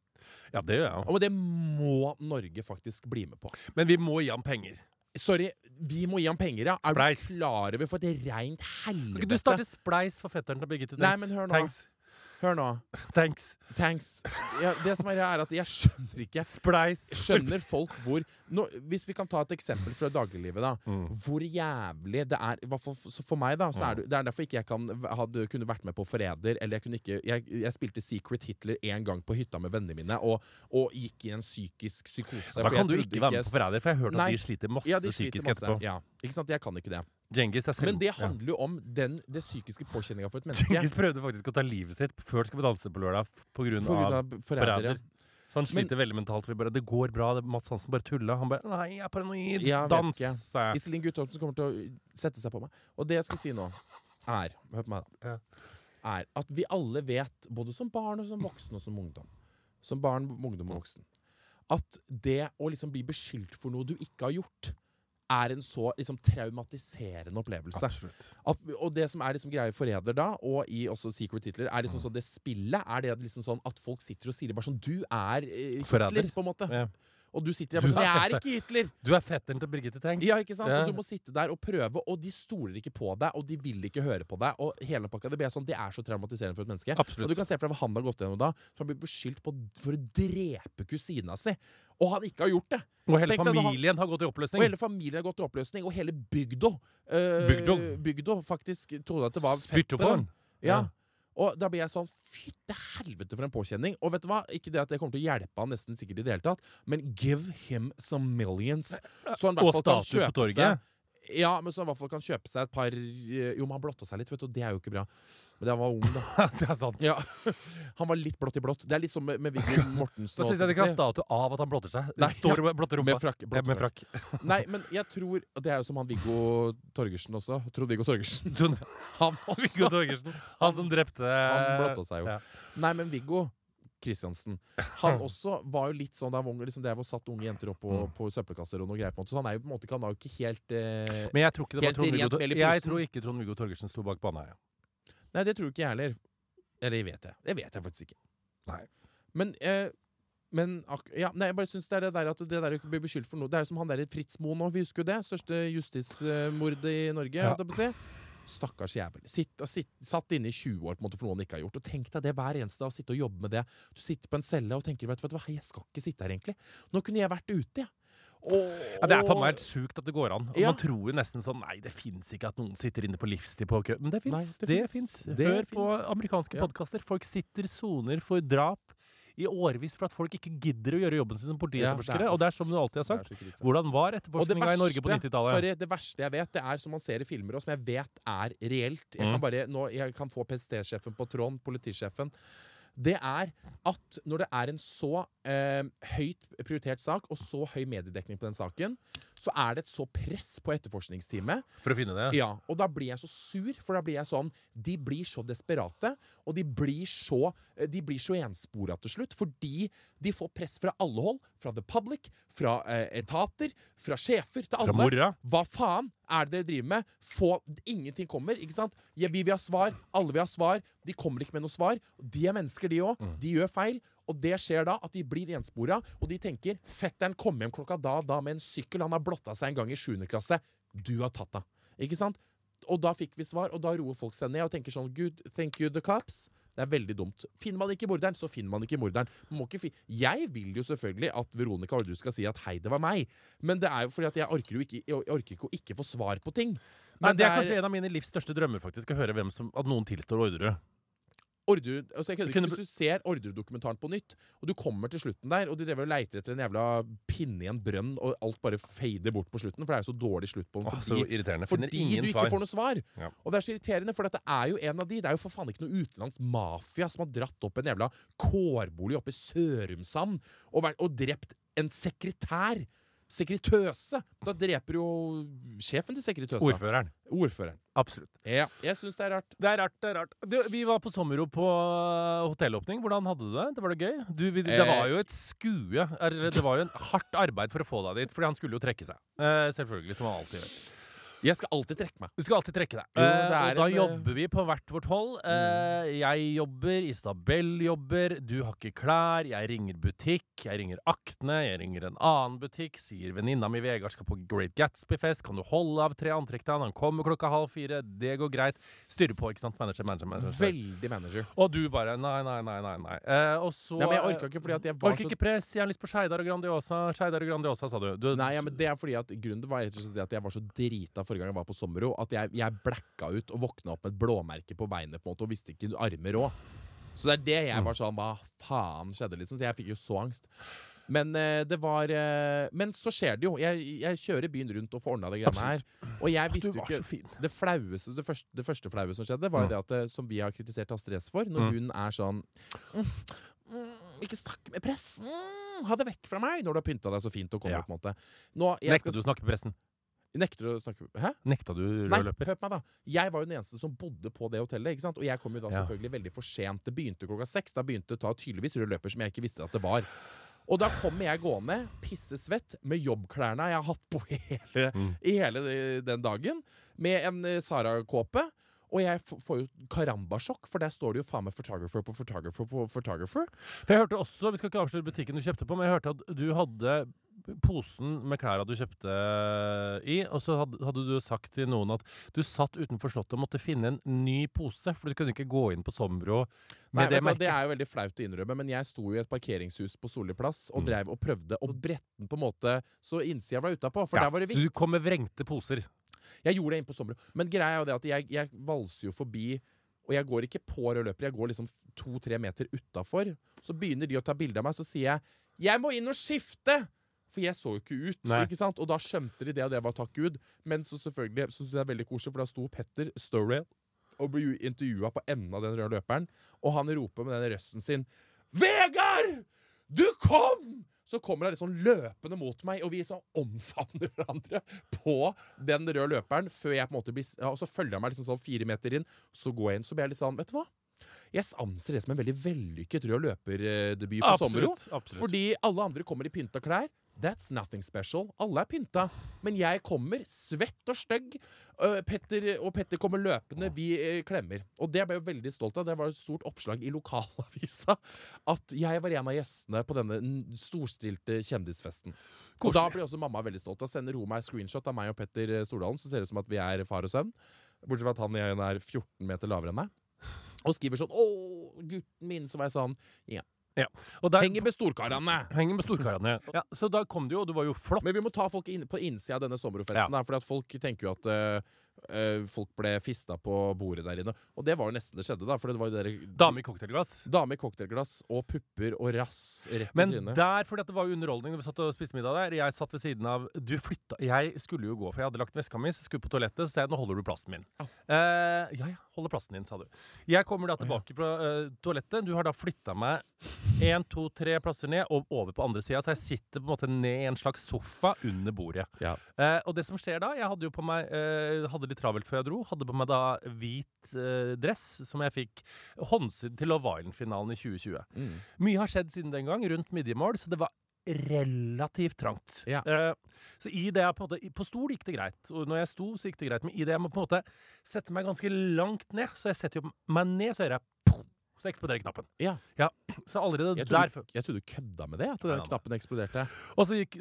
Speaker 2: Ja, det gjør jeg òg.
Speaker 3: Og det må Norge faktisk bli med på.
Speaker 2: Men vi må gi ham penger.
Speaker 3: Sorry, vi må gi ham penger, ja. Er
Speaker 2: Spleis.
Speaker 3: du klar over for et reint
Speaker 2: Kan ikke du
Speaker 3: helvete?
Speaker 2: starte spleis for fetteren til Birgitte
Speaker 3: Nei, men hør nå.
Speaker 2: Thanks.
Speaker 3: Hør nå.
Speaker 2: Thanks.
Speaker 3: Thanks. Ja, det som er, er at jeg skjønner ikke
Speaker 2: Spleis.
Speaker 3: Skjønner folk hvor nå, Hvis vi kan ta et eksempel fra dagliglivet, da.
Speaker 2: Mm.
Speaker 3: Hvor jævlig det er for, så for meg, da. Så er det, det er derfor ikke jeg kan, hadde, kunne vært med på Forræder. Eller jeg kunne ikke jeg, jeg spilte Secret Hitler én gang på hytta med vennene mine og, og gikk i en psykisk psykose.
Speaker 2: Da kan du ikke være med på Forræder, for jeg har hørt
Speaker 3: Nei.
Speaker 2: at de sliter masse
Speaker 3: Ja, de sliter
Speaker 2: psykisk
Speaker 3: masse.
Speaker 2: etterpå.
Speaker 3: Ja, ikke sant? Jeg kan ikke det. Men det handler jo om den, det psykiske påkjenninga for et menneske.
Speaker 2: Djengis prøvde faktisk å ta livet sitt før Skal vi danse på lørdag
Speaker 3: pga.
Speaker 2: Forræder. Så han sliter veldig mentalt. Bare, det går bra. Det, Mats Hansen bare tulla. Han bare Nei, jeg er paranoid.
Speaker 3: Ja,
Speaker 2: Dans, sa jeg.
Speaker 3: Iselin Guttormsen kommer til å sette seg på meg. Og det jeg skal si nå, er Hør på meg, da.
Speaker 2: Ja.
Speaker 3: Er at vi alle vet, både som barn og som voksen og som ungdom Som barn, ungdom og voksen At det å liksom bli beskyldt for noe du ikke har gjort, er en så liksom traumatiserende opplevelse. At, og det som er liksom greia i Forræder da, og i også Secret Hitler, er
Speaker 2: Mm.
Speaker 3: liksom sånn det spillet er det liksom sånn at folk sitter og sier bare sånn Du er eh. Hitler, på en måte.
Speaker 2: Ja.
Speaker 3: Og du sitter der bare sånn Jeg er ikke Hitler!
Speaker 2: Du er fetteren til Birgitte Tengs.
Speaker 3: Ja, ikke sant?
Speaker 2: Ja.
Speaker 3: Og du må sitte der og prøve, og de stoler ikke på deg, og de vil ikke høre på deg. Og hele pakka, Det blir sånn, det er så traumatiserende for et menneske.
Speaker 2: Absolutt.
Speaker 3: Og du kan se for deg hva han har gått gjennom da. Så han blir beskyldt på, for å drepe kusina si. Og han ikke har gjort det!
Speaker 2: Og hele
Speaker 3: Tenkte familien han-
Speaker 2: har gått i oppløsning.
Speaker 3: Og hele familien har gått i oppløsning, og hele bygda øh,
Speaker 2: Bygda?
Speaker 3: faktisk trodde at det var fetteren. Ja. Og da blir jeg sånn Fytte helvete for en påkjenning. Og vet du hva? Ikke det at det kommer til å hjelpe han nesten sikkert i det hele tatt, men give him some millions. Så han i hvert fall kan kjøpe seg Ja, men så i hvert fall kan kjøpe seg et par eh, Jo, men han blotta seg litt, vet du, og det er jo ikke bra. Men han var ung, da.
Speaker 2: det er sant.
Speaker 3: Ja. Han var litt blått i blått. Det er litt som med, med Viggo Mortensen.
Speaker 2: Da syns jeg de kan ha statue av at han blotter seg. Det
Speaker 3: Nei,
Speaker 2: står ja. blotter rumpa.
Speaker 3: Med frakk.
Speaker 2: Ja, med
Speaker 3: frakk. Nei, men jeg tror Det er jo som han Viggo Torgersen også. Trond-Viggo Torgersen. Han også. Viggo.
Speaker 2: Torgersen. Han som drepte
Speaker 3: Han blotta seg jo.
Speaker 2: Ja.
Speaker 3: Nei, men Viggo Kristiansen Han også var jo litt sånn der han var liksom, der hvor satt unge jenter opp på,
Speaker 2: Mm.
Speaker 3: på søppelkasser og noe greier. på en måte Så han er jo på en måte er jo ikke helt eh,
Speaker 2: Men jeg tror ikke det var
Speaker 3: mel i
Speaker 2: Jeg tror ikke Trond-Viggo Torgersen sto bak Baneheia.
Speaker 3: Nei, det tror ikke jeg heller. Eller jeg vet det. Det vet jeg faktisk ikke.
Speaker 2: Nei.
Speaker 3: Men eh, men ja, nei, jeg bare synes det er det der at det der å bli beskyldt for noe Det er jo som han der Fritz Moe nå, vi husker jo det. Største justismordet i Norge.
Speaker 2: Ja.
Speaker 3: Stakkars jævel. Sitt, sitt, satt inne i 20 år på en måte for noe han ikke har gjort. Og tenk deg det hver eneste dag, å sitte og jobbe med det. Du sitter på en celle og tenker vet, du hva, jeg skal ikke sitte her egentlig. Nå kunne jeg vært ute, jeg. Og,
Speaker 2: Ja, det er for meg helt sjukt at det går an.
Speaker 3: Ja.
Speaker 2: Man tror jo nesten sånn Nei, det fins ikke at noen sitter inne på livstid på kø. Men det fins.
Speaker 3: det
Speaker 2: Det fins.
Speaker 3: Det
Speaker 2: Hør på
Speaker 3: finnes.
Speaker 2: amerikanske
Speaker 3: Ja.
Speaker 2: podkaster. Folk sitter soner for drap i årevis for at folk ikke gidder å gjøre jobben sin som
Speaker 3: Ja,
Speaker 2: politietterforskere.
Speaker 3: er-
Speaker 2: og det er som du alltid har sagt. Hvordan var etterforskninga i Norge på 90-tallet?
Speaker 3: sorry, det verste jeg vet, det er som man ser i filmer, og som jeg vet er reelt. Jeg
Speaker 2: Mm.
Speaker 3: kan bare, nå, jeg kan få PST-sjefen på tråden, politisjefen. Det er at når det er en så eh, høyt prioritert sak, og så høy mediedekning på den saken, så er det et så press på etterforskningsteamet.
Speaker 2: For å finne det?
Speaker 3: Ja, og da blir jeg så sur, for da blir jeg sånn De blir så desperate, og de blir så eh, De blir så enspora til slutt, fordi de får press fra alle hold. Fra the public, fra eh, etater, fra sjefer, til alle.
Speaker 2: mora?
Speaker 3: Hva faen er det dere driver med? Få, ingenting kommer, ikke sant? Ja, vi vil ha svar, alle vil ha svar. De kommer ikke med noe svar. De er mennesker, de òg.
Speaker 2: Mm.
Speaker 3: De gjør feil. Og det skjer da at de blir enspora, og de tenker fetteren kom hjem klokka da da med en sykkel, han har blotta seg en gang i 7. klasse. Du har tatt henne. Ikke sant? Og da fikk vi svar, og da roer folk seg ned og tenker sånn Good, thank you, the cops. Det er veldig dumt. Finner man ikke morderen, så finner man ikke morderen. Man må ikke fi jeg vil jo selvfølgelig at Veronica Orderud skal si at 'hei, det var meg', men det er jo fordi at jeg orker jo ikke, orker ikke å ikke få svar på ting.
Speaker 2: Men det er kanskje en av mine livs største drømmer, faktisk, å høre som, at noen tilstår Orderud.
Speaker 3: Orderud, altså jeg kødder ikke, Hvis du ser Orderud-dokumentaren på nytt, og du kommer til slutten der, og de drever og leiter etter en jævla pinne i en brønn, og alt bare fader bort på slutten, for det er jo så dårlig slutt på den
Speaker 2: Åh, så
Speaker 3: fordi. Fordi
Speaker 2: ingen
Speaker 3: du ikke
Speaker 2: svar.
Speaker 3: får noe svar.
Speaker 2: Ja.
Speaker 3: Og det er så irriterende, for dette er jo en av de. Det er jo for faen ikke noe utenlands mafia som har dratt opp en jævla kårbolig oppe i Sørumsand og, og drept en sekretær. Sekretøse. Da dreper jo sjefen til sekretøsa.
Speaker 2: Ordføreren.
Speaker 3: Ordføreren.
Speaker 2: Absolutt.
Speaker 3: Ja, jeg syns det er rart.
Speaker 2: Det er rart. det er rart du, Vi var på sommerro på øh, hotellåpning. Hvordan hadde du det? Det Var det gøy? Du, vi, det
Speaker 3: Eh.
Speaker 2: var jo et skue. Det var jo en hardt arbeid for å få deg dit, fordi han skulle jo trekke seg. Eh, selvfølgelig, som han alltid gjør.
Speaker 3: Jeg skal alltid trekke meg.
Speaker 2: Du skal alltid trekke deg.
Speaker 3: Jo,
Speaker 2: Eh,
Speaker 3: er
Speaker 2: og da
Speaker 3: en, eh,
Speaker 2: jobber vi på hvert vårt hold. Eh, Jeg jobber, Isabel jobber, du har ikke klær, jeg ringer butikk, jeg ringer Akne, jeg ringer en annen butikk, sier venninna mi Vegard skal på Great Gatsby-fest, kan du holde av tre antrekk til han, han kommer klokka halv fire, det går greit. Styrer på, ikke sant? Manager, manager, manager.
Speaker 3: Veldig manager.
Speaker 2: Og du bare nei, nei, nei, nei. nei. Eh, og så
Speaker 3: Ja, men jeg orka ikke fordi at jeg var
Speaker 2: Orker
Speaker 3: så
Speaker 2: ikke press, jeg har lyst på Skeidar og Grandiosa. Skeidar og Grandiosa, sa du. du
Speaker 3: Nei, ja, men det er fordi at Grunnen var rett og slett at jeg var så drita forrige gang jeg var på sommerro, at jeg, jeg blacka ut og våkna opp med et blåmerke på beinet på en måte, og visste ikke armer òg. Så det er det jeg
Speaker 2: Mm.
Speaker 3: var sånn Hva faen skjedde, liksom? Så jeg fikk jo så angst. Men eh, det var eh, Men så skjer det jo. Jeg, jeg kjører byen rundt og får ordna det greiene her. Og jeg visste jo ikke det flaueste, det første, det første flaue som skjedde, var jo
Speaker 2: Mm.
Speaker 3: det at det, som vi har kritisert Astrid S for, når
Speaker 2: Mm.
Speaker 3: hun er sånn Ikke snakk med pressen! Ha det vekk fra meg! Når du har pynta deg så fint og kommer,
Speaker 2: Ja.
Speaker 3: på en måte. Nå,
Speaker 2: du å snakke med pressen?
Speaker 3: Nekter å snakke Hæ?
Speaker 2: Nekta du
Speaker 3: Nei, hør på meg, da. Jeg var jo den eneste som bodde på det hotellet. ikke sant? Og jeg kom jo da
Speaker 2: Ja.
Speaker 3: selvfølgelig veldig for sent. Det begynte klokka seks. Da begynte det å ta tydeligvis rød løper som jeg ikke visste at det var. Og da kommer jeg gående, pissesvett, med jobbklærne jeg har hatt på hele,
Speaker 2: Mm.
Speaker 3: i hele den dagen, med en eh, Sara-kåpe. Og jeg får jo karambasjokk, for der står det jo faen meg photographer på photographer på photographer.
Speaker 2: For jeg hørte også, Vi skal ikke avsløre butikken du kjøpte på, men jeg hørte at du hadde posen med klærne du kjøpte i, og så hadde, hadde du sagt til noen at du satt utenfor Slottet og måtte finne en ny pose, for du kunne ikke gå inn på Sombro
Speaker 3: Nei,
Speaker 2: det merket.
Speaker 3: det er jo veldig flaut å innrømme, men jeg sto jo i et parkeringshus på Solli plass og
Speaker 2: Mm.
Speaker 3: drev og prøvde å brette den på en måte så innsida var utapå. For
Speaker 2: Ja,
Speaker 3: der var det
Speaker 2: så du kom med vrengte poser.
Speaker 3: Jeg gjorde det inn på Sombro. Men greia er jo det at jeg, jeg valser jo forbi og jeg går ikke på rød løper, jeg går liksom to-tre meter utafor. Så begynner de å ta bilde av meg, så sier jeg 'Jeg må inn og skifte!' For jeg så jo ikke ut.
Speaker 2: Nei.
Speaker 3: ikke sant? Og da skjønte de det, og det var takk Gud. Men så selvfølgelig så synes jeg det er veldig koselig, for da sto Petter Storrell og ble intervjua på enden av den røde løperen, og han roper med den røsten sin 'Vegard! Du kom!' Så kommer han liksom løpende mot meg, og vi så omfavner hverandre på den røde løperen. Før jeg på en måte blir ja, Og så følger han meg liksom sånn fire meter inn, så går jeg inn. Så blir jeg litt sånn, vet du hva? Jeg anser det som en veldig vellykket rød løperdebut på Sommero. Fordi alle andre kommer i pynta klær. That's nothing special. Alle er pynta. Men jeg kommer svett og stygg. Øh, Petter, og Petter kommer løpende. Vi eh, klemmer. Og det ble jeg veldig stolt av. Det var et stort oppslag i lokalavisa at jeg var en av gjestene på denne storstilte kjendisfesten. Og da blir også mamma veldig stolt. Da sender hun meg screenshot av meg og Petter Stordalen, så ser det ut som at vi er far og sønn. Bortsett fra at han er 14 meter lavere enn meg. Og skriver sånn 'Å, gutten min'. Så var jeg sånn
Speaker 2: Og der,
Speaker 3: Henger med storkarene!
Speaker 2: henger med storkarene. Ja, så da kom du jo, og du var jo flott.
Speaker 3: Men vi må ta folk inn, på innsida av denne sommerfesten.
Speaker 2: Ja.
Speaker 3: Da, for at folk tenker jo at eh, folk ble fista på bordet der inne. Og det var jo nesten det skjedde, da. For det var jo der,
Speaker 2: Dame i cocktailglass.
Speaker 3: Dame i cocktailglass og pupper og rass rett i
Speaker 2: Men der, at det var jo underholdning vi satt og spiste middag der, jeg satt ved siden av Du flytta Jeg skulle jo gå, for jeg hadde lagt veska mi, skulle på toalettet, så sa jeg nå holder du plassen min.
Speaker 3: Ja.
Speaker 2: Eh, ja, ja, holder plassen din, sa du. Jeg kommer da tilbake fra eh, toalettet. Du har da flytta meg én, to, tre plasser ned og over på andre sida, så jeg sitter på en måte ned i en slags sofa under bordet.
Speaker 3: Ja.
Speaker 2: Eh, og det som skjer da Jeg hadde jo på meg eh, Hadde litt travelt før jeg dro. Hadde på meg da hvit eh, dress som jeg fikk håndsydd til Love Island-finalen i 2020.
Speaker 3: Mm.
Speaker 2: Mye har skjedd siden den gang, rundt midjemål, så det var relativt trangt.
Speaker 3: Ja.
Speaker 2: Eh, så i det jeg på en måte På stol gikk det greit, og når jeg sto, så gikk det greit. Men i det jeg må på en måte sette meg ganske langt ned, så jeg setter jo meg ned, så gjør jeg så eksploderer knappen.
Speaker 3: Ja.
Speaker 2: Så allerede
Speaker 3: Jeg
Speaker 2: der
Speaker 3: trodde, jeg trodde du kødda med det, at den knappen eksploderte.
Speaker 2: Og så gikk,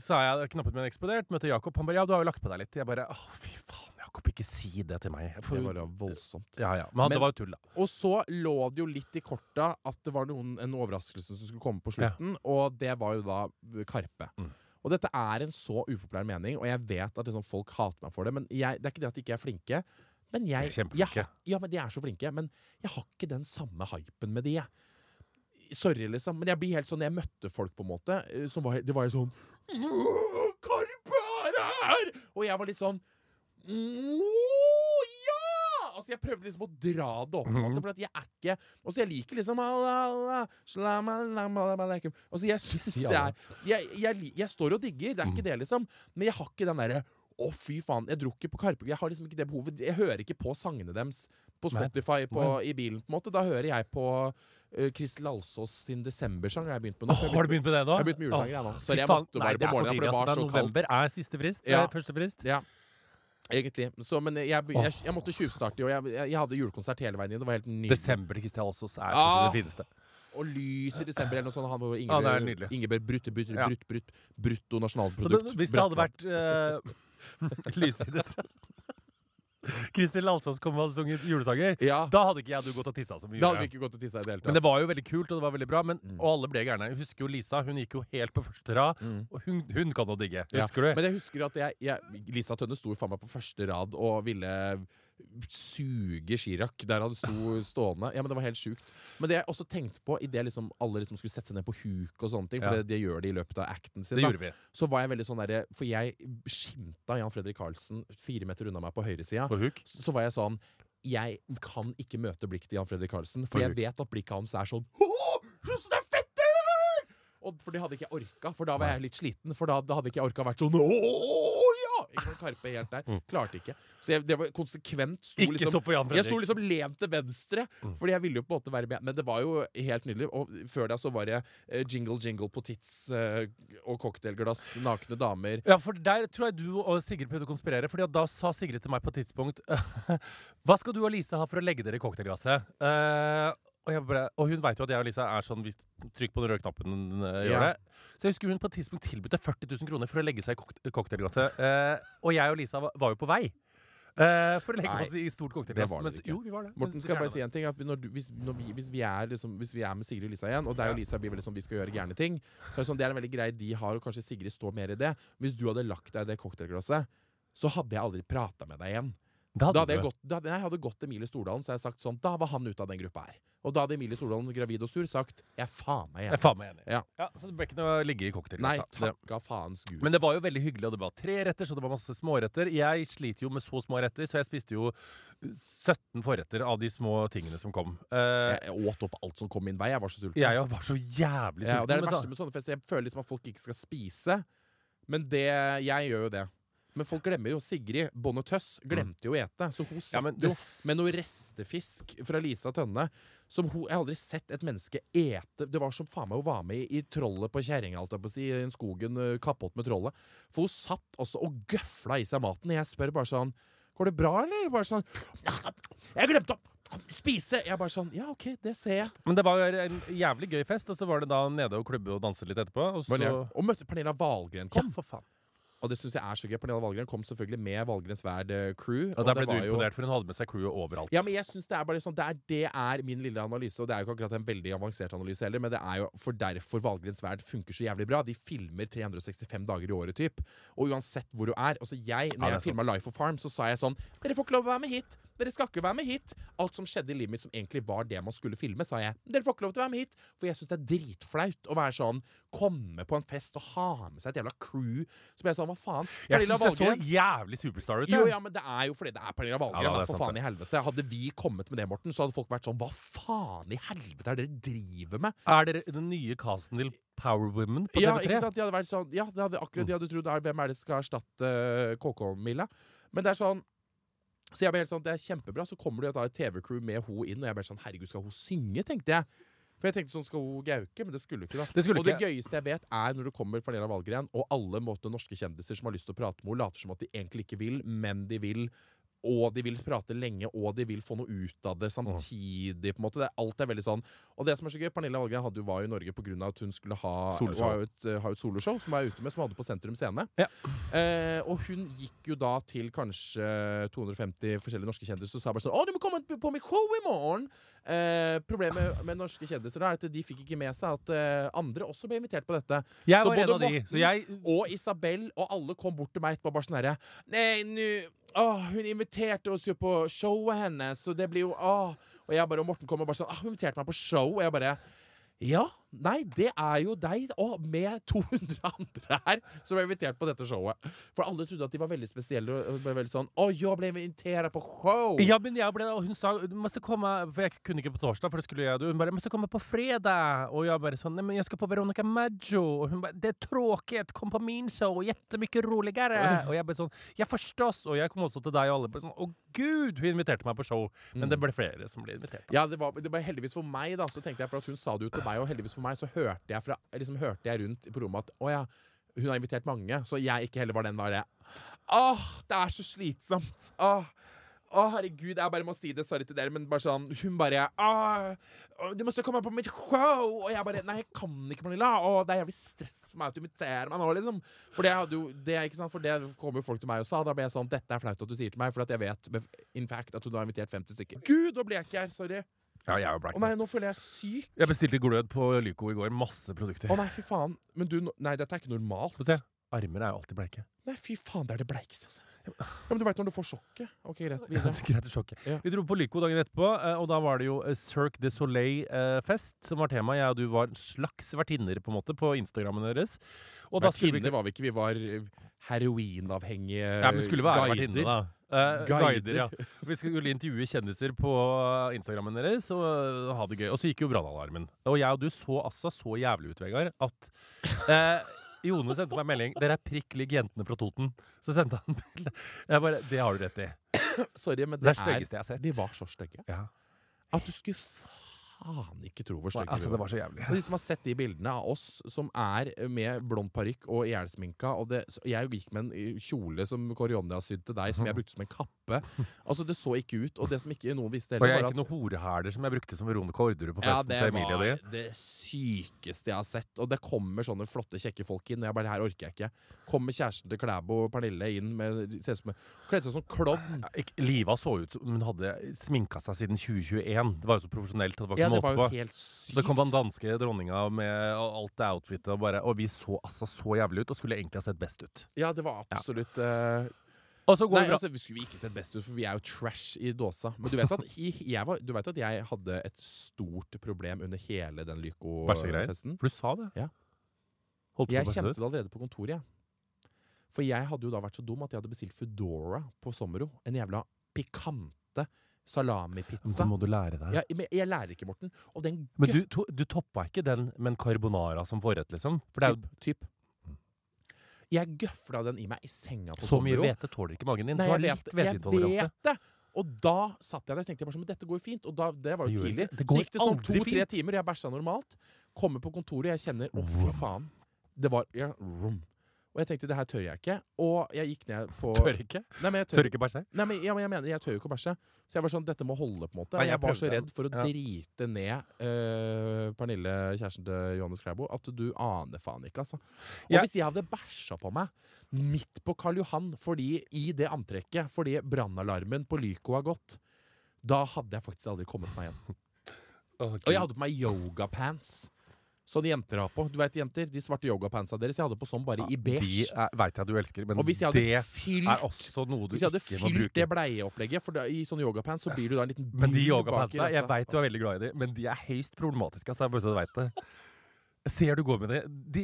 Speaker 2: sa jeg knappen min eksplodert, møtte Jakob. Han bare 'ja, du har jo lagt på deg litt'. Jeg bare 'å, fy faen, Jakob, ikke si det til meg'. For,
Speaker 3: Det var jo voldsomt.
Speaker 2: ja, ja. Men, han-
Speaker 3: Men-
Speaker 2: det var jo tull, da.
Speaker 3: Og så lå det jo litt i korta at det var noen, en overraskelse som skulle komme på slutten, og det var jo da Karpe.
Speaker 2: Mm.
Speaker 3: Og dette er en så upopulær mening, og jeg vet at liksom folk hater meg for det, men jeg, det er ikke det at de ikke er flinke. Men jeg, jeg Ja, men de er så flinke, men jeg har ikke den samme hypen med de. jeg. Sorry, liksom, men jeg blir helt sånn Jeg møtte folk, på en måte, eh, som var, det var sånn Karpe er her! Og jeg var litt sånn «Åh, ja! altså Jeg prøvde liksom å dra det opp.
Speaker 2: Mhm.
Speaker 3: måte For at jeg er ikke Altså jeg liker liksom. Altså jeg syns er jeg, jeg, jeg står og digger, det er
Speaker 2: Mhm.
Speaker 3: ikke det, liksom. Men jeg har ikke den derre å, fy faen. Jeg dro ikke på Karpe. Jeg har liksom ikke det behovet. Jeg hører ikke på sangene deres på Spotify på, i bilen. på en måte Da hører jeg på uh, Kristel Alsås sin desembersang. Har jeg begynt med nå.
Speaker 2: Oh, har du begynt med det nå?
Speaker 3: Jeg har begynt med julesanger, jeg nå.
Speaker 2: Så
Speaker 3: Sorry, jeg måtte bare på morgenen, for det var så kaldt.
Speaker 2: November er siste frist.
Speaker 3: Ja.
Speaker 2: er Første frist.
Speaker 3: Ja. Egentlig. Så, men jeg, jeg, jeg, jeg måtte tjuvstarte i år. Jeg, jeg, hadde julekonsert hele veien inn. Det var helt nydelig.
Speaker 2: Desember til Kristel Alsås er
Speaker 3: Ah.
Speaker 2: det fineste.
Speaker 3: Og lys i desember eller noe sånt. Han var Ingebjørg,
Speaker 2: nydelig.
Speaker 3: Ingebjørg Brutte, Brutte,
Speaker 2: brutt,
Speaker 3: Brutt, Brutt, Brutto
Speaker 2: Så det, hvis det hadde vært uh, lyssides Kristin Alsås kom og hadde sunget julesanger,
Speaker 3: Ja,
Speaker 2: da hadde ikke jeg og du gått og tissa så mye.
Speaker 3: da hadde vi ikke gått og tissa i det hele tatt.
Speaker 2: Men det var jo veldig kult, og det var veldig bra. Men,
Speaker 3: Mm.
Speaker 2: Og alle ble gærne. Jeg husker jo Lisa. Hun gikk jo helt på første rad.
Speaker 3: Mm.
Speaker 2: Og hun, hun kan jo digge.
Speaker 3: Ja,
Speaker 2: du?
Speaker 3: Men jeg husker at jeg, jeg Lisa Tønne sto faen meg på første rad og ville suge Chirac der han sto stående. Ja, men Det var helt sjukt. Men det jeg også tenkte på idet liksom alle liksom skulle sette seg ned på huk, og sånne ting For
Speaker 2: Ja.
Speaker 3: det, det gjør de i løpet av acten sin. da. Så var jeg veldig sånn derre For jeg skimta Jan Fredrik Karlsen fire meter unna meg på høyresida.
Speaker 2: Huk.
Speaker 3: Så var jeg sånn Jeg kan ikke møte blikket til Jan Fredrik Karlsen, for jeg vet at blikket hans er sånn er fetter! Og for det hadde ikke jeg orka, for da var jeg litt sliten. For da, da hadde ikke jeg orka vært sånn Åh! Ikke sånn Karpe helt der.
Speaker 2: Mm.
Speaker 3: Klarte ikke. Så jeg det var konsekvent sto
Speaker 2: Ikke
Speaker 3: liksom
Speaker 2: så på Jan
Speaker 3: jeg sto liksom lent til venstre,
Speaker 2: Mm.
Speaker 3: fordi jeg ville jo på en måte være med. Men det var jo helt nydelig. Og før det så var det uh, jingle jingle på tits uh, og cocktailglass, nakne damer.
Speaker 2: Ja, for der tror jeg du og Sigrid prøvde å konspirere. Fordi da sa Sigrid til meg på et tidspunkt Hva skal du og Lisa ha for å legge dere i cocktailglasset? Eh, og, bare, og hun veit jo at jeg og Lisa er sånn hvis trykk på den røde knappen eh, gjør det. Så jeg husker hun på et tidspunkt tilbød 40 000 kroner for å legge seg i kok cocktailglasset. Uh, og jeg og Lisa var, var jo på vei. Uh, for å legge
Speaker 3: Nei,
Speaker 2: oss i stort cocktailglass. Jo, vi var det.
Speaker 3: Morten skal
Speaker 2: jeg
Speaker 3: bare si en ting du, hvis, vi, hvis, vi er liksom, hvis vi er med Sigrid og Lisa igjen, og deg og Lisa blir veldig sånn vi skal gjøre gærne ting, så er det sånn, det er en veldig grei de har, og kanskje Sigrid står mer i det. Hvis du hadde lagt deg i det cocktailglasset, så hadde jeg aldri prata med deg igjen. Da
Speaker 2: hadde
Speaker 3: hadde jeg gått, da, hadde- jeg hadde gått Emilie Stordalen, så jeg hadde sagt sånn Da var han ute av den gruppa her. Og da hadde Emilie Stordalen, gravid og sur, sagt Jeg er faen meg enig.
Speaker 2: faen meg enig.
Speaker 3: Ja.
Speaker 2: så det ble ikke noe å ligge i
Speaker 3: Nei, takka faens gud.
Speaker 2: Men det var jo veldig hyggelig, og det var tre retter, så det var masse småretter. Jeg sliter jo med så små retter, så jeg spiste jo uh, 17 forretter av de små tingene som kom. Uh,
Speaker 3: jeg, åt opp alt som kom min vei. Jeg var så sulten.
Speaker 2: jeg var så jævlig
Speaker 3: Ja, det er det
Speaker 2: sulten.
Speaker 3: verste med sånne fester. Jeg føler liksom at folk ikke skal spise. Men det, jeg gjør jo det. Men folk glemmer jo. Sigrid Bonne Tøss glemte jo å ete. Så hun
Speaker 2: Ja,
Speaker 3: satt
Speaker 2: men
Speaker 3: jo med noe restefisk fra Lisa Tønne. Som hun, Jeg har aldri sett et menneske ete Det var som faen meg hun var med i, i Trollet på kjerringa, holdt jeg på å si. I skogen uh, kappåt med trollet. For hun satt også og gøfla i seg maten. Jeg spør bare sånn Går det bra, eller? Bare sånn Jeg glemte å spise! Jeg bare sånn Ja, OK, det ser jeg.
Speaker 2: Men det var en jævlig gøy fest, og så var det da nede og klubbe og danse litt etterpå. Og så
Speaker 3: Og møtte Pernilla Wahlgren
Speaker 2: Ja,
Speaker 3: kom.
Speaker 2: for faen.
Speaker 3: Og det syns jeg er så gøy. Pernilla Valgren kom selvfølgelig med Valgrens Verd-crew.
Speaker 2: Og der ble du
Speaker 3: imponert, jo-
Speaker 2: for hun hadde med seg crewet overalt.
Speaker 3: Ja, men jeg synes Det er bare sånn Det er, det er min lille analyse, og det er jo ikke akkurat en veldig avansert analyse heller, men det er jo for derfor Valgrens Verd funker så jævlig bra. De filmer 365 dager i året, typ. Og uansett hvor du er Altså jeg, når jeg filma Life of Farm, så sa jeg sånn Dere får ikke lov å være med hit! Dere skal ikke være med hit! Alt som skjedde i livet mitt som egentlig var det man skulle filme, sa jeg. Dere får ikke lov til å være med hit! For jeg syns det er dritflaut å være sånn Komme på en fest og ha med seg et jævla crew. som jeg sånn Hva faen?
Speaker 2: Jeg syns det så jævlig superstar ut.
Speaker 3: jo, ja, men det er jo fordi det er Pernilla
Speaker 2: Ja,
Speaker 3: Wahlgren.
Speaker 2: da,
Speaker 3: da, for faen i helvete. Hadde vi kommet med det, Morten, så hadde folk vært sånn Hva faen i helvete er det dere driver med?
Speaker 2: Er dere den nye casten til Power Women på TV3?
Speaker 3: Ja, ikke sant? De hadde vært sånn Ja, det hadde akkurat de hadde trodd Hvem er det som skal erstatte KK-Milla? Men det er sånn Så jeg ble helt sånn Det er kjempebra. Så kommer det et TV-crew med ho inn, og jeg ble sånn Herregud, skal hun synge? tenkte jeg. For jeg tenkte sånn Skal hun gauke? Men det skulle ikke, da.
Speaker 2: Det skulle
Speaker 3: og det gøyeste jeg vet, er når det kommer Pernilla Valgren og alle måte, norske kjendiser som har lyst til å prate med henne, later som at de egentlig ikke vil, men de vil. Og de vil prate lenge, og de vil få noe ut av det samtidig. på en måte. Det, alt er veldig sånn. Og det som er så gøy, Pernille Hallgren hadde, var jo i Norge pga. at hun skulle ha et, ha et soloshow som hun er ute med, som hun hadde på Sentrum Scene.
Speaker 2: Ja.
Speaker 3: Eh, og hun gikk jo da til kanskje 250 forskjellige norske kjendiser og sa bare sånn 'Å, du må komme på mitt show i morgen!' Eh, problemet med norske kjendiser er at de fikk ikke med seg at eh, andre også ble invitert på dette.
Speaker 2: Jeg
Speaker 3: Så
Speaker 2: var en av de. Så jeg
Speaker 3: Og Isabel og alle kom bort til meg etterpå bare sånn herre Nei, nu Åh, hun inviterte oss jo på showet hennes, og det blir jo Åh. Og jeg bare, og Morten kom og bare sånn ah, Hun inviterte meg på show, og jeg bare ja, Nei, det er jo deg, og med 200 andre her, som er invitert på dette showet. For alle trodde at de var veldig spesielle. Og ble veldig sånn Å, jeg ble invitert på show!
Speaker 2: Ja, men jeg ble, og hun sa du måtte komme For jeg kunne ikke på torsdag, for det skulle jeg. Hun bare 'måtte komme på fredag'. Og jeg bare sånn 'nei, men jeg skal på Veronica Maggio'. Og hun bare 'det er tråkig, kom på min show, jättemycket roligere'. Og jeg bare sånn 'ja, forstås'. Og jeg kom også til deg, og alle bare sånn 'å gud', hun inviterte meg på show. Men det ble flere som ble invitert.
Speaker 3: Ja, det var, det var heldigvis for meg, da. Så tenkte jeg, for at hun sa det jo til meg, og heldigvis for meg, så hørte jeg, fra, liksom hørte jeg rundt på rommet at å ja, hun har invitert mange, så jeg ikke heller var den bare Åh, det er så slitsomt. Åh. Å, herregud, jeg bare må si det, sorry til dere, men bare sånn Hun bare du må komme på mitt show! Og jeg bare Nei, jeg kan ikke, Pernilla. Å, det er jævlig stress for meg at du inviterer meg nå, liksom. For det hadde jo det, ikke sant? For det kom jo folk til meg og sa. Da ble jeg sånn Dette er flaut at du sier til meg, for at jeg vet in fact at hun har invitert 50 stykker. Gud, nå ble jeg ikke her. Sorry.
Speaker 2: Ja, jeg ble
Speaker 3: Å nei, nå føler jeg syk.
Speaker 2: Jeg bestilte glød på Lyco i går. Masse produkter.
Speaker 3: Å nei, fy faen. Men du, nei, dette er ikke normalt.
Speaker 2: Få se. Armer er jo alltid bleike.
Speaker 3: Nei, fy faen, det er det bleikeste. Altså. Ja, men du veit når du får sjokket? Ok, greit. Ja,
Speaker 2: Greit sjokket.
Speaker 3: Ja.
Speaker 2: Vi dro på Lyco dagen etterpå, eh, og da var det jo eh, Cirque du Soleil-fest som var tema. Jeg og du var slags vertinner på en måte på Instagrammen deres. Og da vi
Speaker 3: var vi ikke, vi var eh, heroinavhengige
Speaker 2: Ja, men skulle være
Speaker 3: guider.
Speaker 2: vertinne, da. Eh,
Speaker 3: Guider.
Speaker 2: guider, ja. Vi skulle intervjue kjendiser på Instagrammen deres og eh, ha det gøy. Og så gikk jo brannalarmen. Og jeg og du så altså så jævlig ut, Vegard, at eh, Jone sendte meg melding 'Dere er prikk lik jentene fra Toten'. Så sendte han bilde. Jeg bare 'Det har du rett i'.
Speaker 3: Sorry, men
Speaker 2: Det
Speaker 3: det er,
Speaker 2: er jeg har sett.
Speaker 3: de var så stygge.
Speaker 2: Ja.
Speaker 3: At du skulle faen ikke tro hvor stygge
Speaker 2: Altså,
Speaker 3: de
Speaker 2: det
Speaker 3: var.
Speaker 2: var så jævlig.
Speaker 3: For de som har sett de bildene av oss som er med blond parykk og ihjelsminka og det, Jeg gikk med en eh, kjole som Kåre-Jonny har sydd til deg, som jeg brukte som en kappe. Altså, det så ikke ut. Og det som ikke noen visste
Speaker 2: Og
Speaker 3: heller,
Speaker 2: jeg
Speaker 3: var
Speaker 2: ikke noen horehæler som jeg brukte som Veronica Orderud på
Speaker 3: Ja,
Speaker 2: festen
Speaker 3: det
Speaker 2: til Emilie og
Speaker 3: var
Speaker 2: de.
Speaker 3: det sykeste jeg har sett. Og det kommer sånne flotte, kjekke folk inn. Og jeg bare, her orker jeg ikke. Kommer kjæresten til Klæbo og Pernille inn med Ser ut som Kledde seg som klovn.
Speaker 2: Ja, Liva så ut som hun hadde sminka seg siden 2021. Det var jo så profesjonelt. Det var ikke
Speaker 3: det
Speaker 2: måte på. Så kom den danske dronninga med alt det outfitet, og, bare, og vi så altså så jævlig ut og skulle egentlig ha sett best ut.
Speaker 3: Ja, det var absolutt eh,
Speaker 2: Og så går
Speaker 3: Nei, altså, vi skulle ikke sett best ut, for vi er jo trash i dåsa. Men du vet at jeg, var, du vet at jeg hadde et stort problem under hele den? Lyco-festen?
Speaker 2: For du sa det.
Speaker 3: Ja. Jeg kjente det allerede på kontoret. Ja. For jeg hadde jo da vært så dum at jeg hadde bestilt Foodora på Sommero. En jævla pikante salamipizza.
Speaker 2: det må du lære deg.
Speaker 3: Ja, men jeg lærer ikke, Morten. Og den
Speaker 2: Men du, to, du toppa ikke den med en carbonara som forrett, liksom? For
Speaker 3: typ, typ. Jeg gøfla den i meg i senga på
Speaker 2: så mye hvete tåler ikke magen din.
Speaker 3: Nei,
Speaker 2: du har
Speaker 3: jeg vet, jeg vet det! Og da satt jeg der og tenkte bare sånn, men dette går jo fint. Og da, det var jo tidlig.
Speaker 2: det.
Speaker 3: Så gikk det sånn to-tre
Speaker 2: timer,
Speaker 3: timer, jeg bæsja normalt. Kommer på kontoret, og jeg kjenner å, fy faen. Det var ja, rom. Og jeg tenkte det her tør jeg ikke. Og jeg gikk ned på
Speaker 2: Tør ikke?
Speaker 3: Nei, men jeg tør,
Speaker 2: Tør ikke bæsje?
Speaker 3: Nei, men, ja, men jeg mener, jeg tør jo ikke å bæsje. Så jeg var sånn, dette må holde, på en måte.
Speaker 2: Nei, jeg
Speaker 3: jeg var så redd for å
Speaker 2: Ja.
Speaker 3: drite ned uh, Pernille, kjæresten til Johannes Klæbo, at du aner faen ikke, altså. Og
Speaker 2: ja.
Speaker 3: hvis jeg hadde bæsja på meg midt på Karl Johan fordi, i det antrekket fordi brannalarmen på Lyco har gått, da hadde jeg faktisk aldri kommet meg hjem. Og jeg hadde på meg yogapants. Sånn jenter har på. Du vet jenter, De svarte yogapantsa deres. Jeg hadde på sånn bare i
Speaker 2: De
Speaker 3: beige.
Speaker 2: veit jeg du elsker, men det
Speaker 3: fylt
Speaker 2: er også noe du
Speaker 3: hvis jeg hadde
Speaker 2: ikke
Speaker 3: fylt det bleieopplegget For da, I sånne yogapants så blir du da en liten
Speaker 2: Men de
Speaker 3: bul
Speaker 2: yogapantsa, jeg
Speaker 3: rassa.
Speaker 2: veit du er veldig glad i de, men de er høyst problematiske. Altså, jeg bare så du vet det. Ser du går med de. de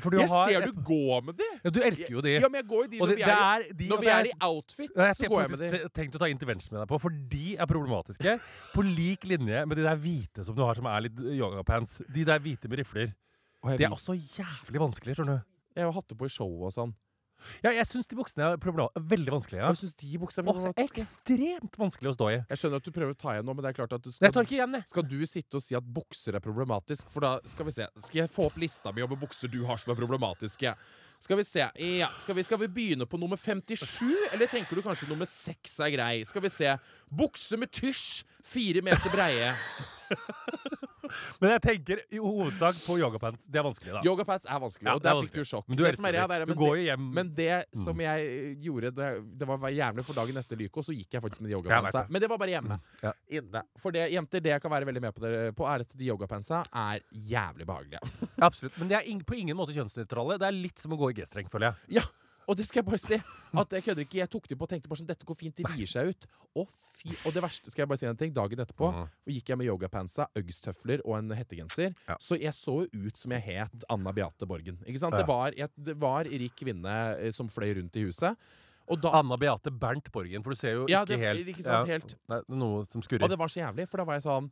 Speaker 2: for du
Speaker 3: Jeg
Speaker 2: har
Speaker 3: ser du gå med de!
Speaker 2: ja, Du elsker jo de.
Speaker 3: Ja, men jeg går i de når
Speaker 2: det,
Speaker 3: vi er, i,
Speaker 2: de,
Speaker 3: når vi
Speaker 2: det
Speaker 3: er i outfit.
Speaker 2: Ja,
Speaker 3: Så går jeg med de.
Speaker 2: Jeg tenkte tenkt å ta intervention med deg på, for de er problematiske. På lik linje med de der hvite som du har som er litt yogapants. De der hvite med rifler. De er også jævlig vanskelige, skjønner du.
Speaker 3: jeg har hatt det på i show og sånn.
Speaker 2: Ja, jeg syns de buksene er veldig vanskelige. Ja.
Speaker 3: jeg syns de buksene er
Speaker 2: Åh,
Speaker 3: problematiske.
Speaker 2: ekstremt vanskelig å stå i.
Speaker 3: Jeg skjønner at du prøver å ta igjen nå, men det er klart at du
Speaker 2: Jeg tar
Speaker 3: skal,
Speaker 2: ikke igjen, jeg.
Speaker 3: skal du sitte og si at bukser er problematisk? For da skal vi se. Skal jeg få opp lista mi over bukser du har som er problematiske? Skal vi se. Ja, skal vi, skal vi begynne på nummer 57, eller tenker du kanskje nummer 6 er grei? Skal vi se. Bukse med tysj, fire meter breie.
Speaker 2: Men jeg tenker i hovedsak på yogapants. Det er vanskelig, da.
Speaker 3: Yogapants er vanskelig, og
Speaker 2: det er
Speaker 3: der fikk du sjokk.
Speaker 2: Men du
Speaker 3: Det som er
Speaker 2: det.
Speaker 3: det er- men
Speaker 2: går
Speaker 3: det- Men det som jeg gjorde gjorde Det, det var jævlig, for dagen etter Lyco så gikk jeg faktisk med de
Speaker 2: Jeg
Speaker 3: yogapantsa. Men det var bare hjemme.
Speaker 2: Ja.
Speaker 3: Inne. For det, jenter, det jeg kan være veldig med på, dere, på er at de yogapantsa er jævlig behagelige.
Speaker 2: Absolutt. Men de er in på ingen måte kjønnsnøytrale. Det er litt som å gå i G-streng, føler jeg.
Speaker 3: Ja, Og det skal jeg bare si. At jeg kødder ikke. Jeg tok det på og tenkte bare sånn Dette går fint. De vier seg ut. Og, fy. Og det verste, skal jeg bare si en ting. Dagen etterpå og gikk jeg med yogapantsa, Uggs-tøfler og en hettegenser.
Speaker 2: Ja.
Speaker 3: Så jeg så jo ut som jeg het Anna Beate Borgen. Ikke sant?
Speaker 2: Ja.
Speaker 3: Det, var, jeg, det var rik kvinne eh, som fløy rundt i huset. Og da
Speaker 2: Anna Beate Bernt Borgen, for du ser jo
Speaker 3: Ja,
Speaker 2: ikke
Speaker 3: det-
Speaker 2: helt
Speaker 3: ikke sant,
Speaker 2: ja,
Speaker 3: helt.
Speaker 2: Det er noe som skurrer.
Speaker 3: Og det var så jævlig, for da var jeg sånn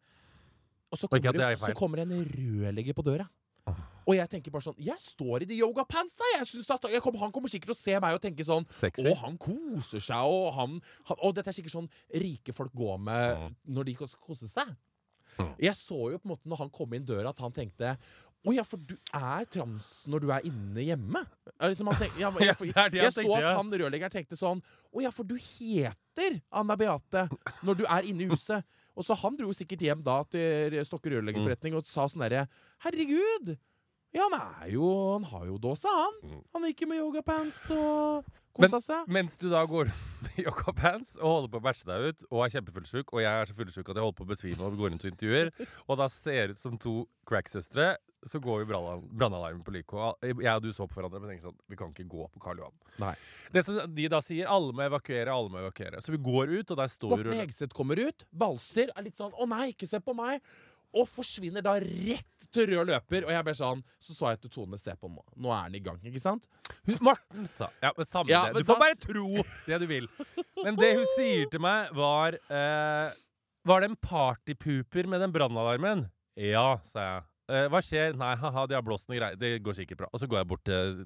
Speaker 3: Og så kommer,
Speaker 2: det
Speaker 3: så kommer en rødlegger på døra. Og jeg tenker bare sånn Jeg står i de yogapantsa! Jeg synes at jeg kommer, Han kommer sikkert til å se meg og tenke sånn
Speaker 2: Sexy.
Speaker 3: Å, han koser seg, og han, han Og dette er sikkert sånn rike folk går med
Speaker 2: Mm.
Speaker 3: når de kos- koser seg.
Speaker 2: Mm.
Speaker 3: Jeg så jo på en måte når han kom inn døra, at han tenkte å ja, for du er trans når du er inne hjemme. Liksom han tenk, ja, jeg,
Speaker 2: jeg, jeg,
Speaker 3: jeg
Speaker 2: han
Speaker 3: så at han rørleggeren tenkte sånn Å ja, for du heter Anna Beate når du er inne i huset. Og så han dro sikkert hjem da til Stokke rørleggerforretning og sa sånn derre Herregud! Ja, han er jo Han har jo dåsa, han.
Speaker 2: Mm.
Speaker 3: Han gikk jo med yogapants og kosa seg.
Speaker 2: Mens du da går med yoghapants og holder på å bæsje deg ut og er kjempefullsjuk, og jeg er så fullsjuk at jeg holder på å besvime og går rundt og intervjuer, og da ser ut som to cracksøstre, så går jo brannalarm- brannalarmen på Lyco. Jeg og du så på hverandre og tenker sånn Vi kan ikke gå på Karl Johan.
Speaker 3: Nei.
Speaker 2: Det som de da sier, alle må evakuere, alle må evakuere. Så vi går ut, og der står
Speaker 3: Morten Hegseth kommer ut, valser, er litt sånn 'Å nei, ikke se på meg', og forsvinner da rett til rød løper. Og jeg ble sånn Så så jeg til Tone, se på nå. Nå er han i gang, ikke sant?
Speaker 2: Hun, Morten sa Ja, men samme
Speaker 3: Ja,
Speaker 2: det. Du får bare tro det du vil. Men det hun sier til meg, var eh, Var det en partypooper med den brannalarmen? Ja, sa jeg. Eh, hva skjer? Nei, haha, de har blåst noe greier. Det går sikkert bra. Og så går jeg bort til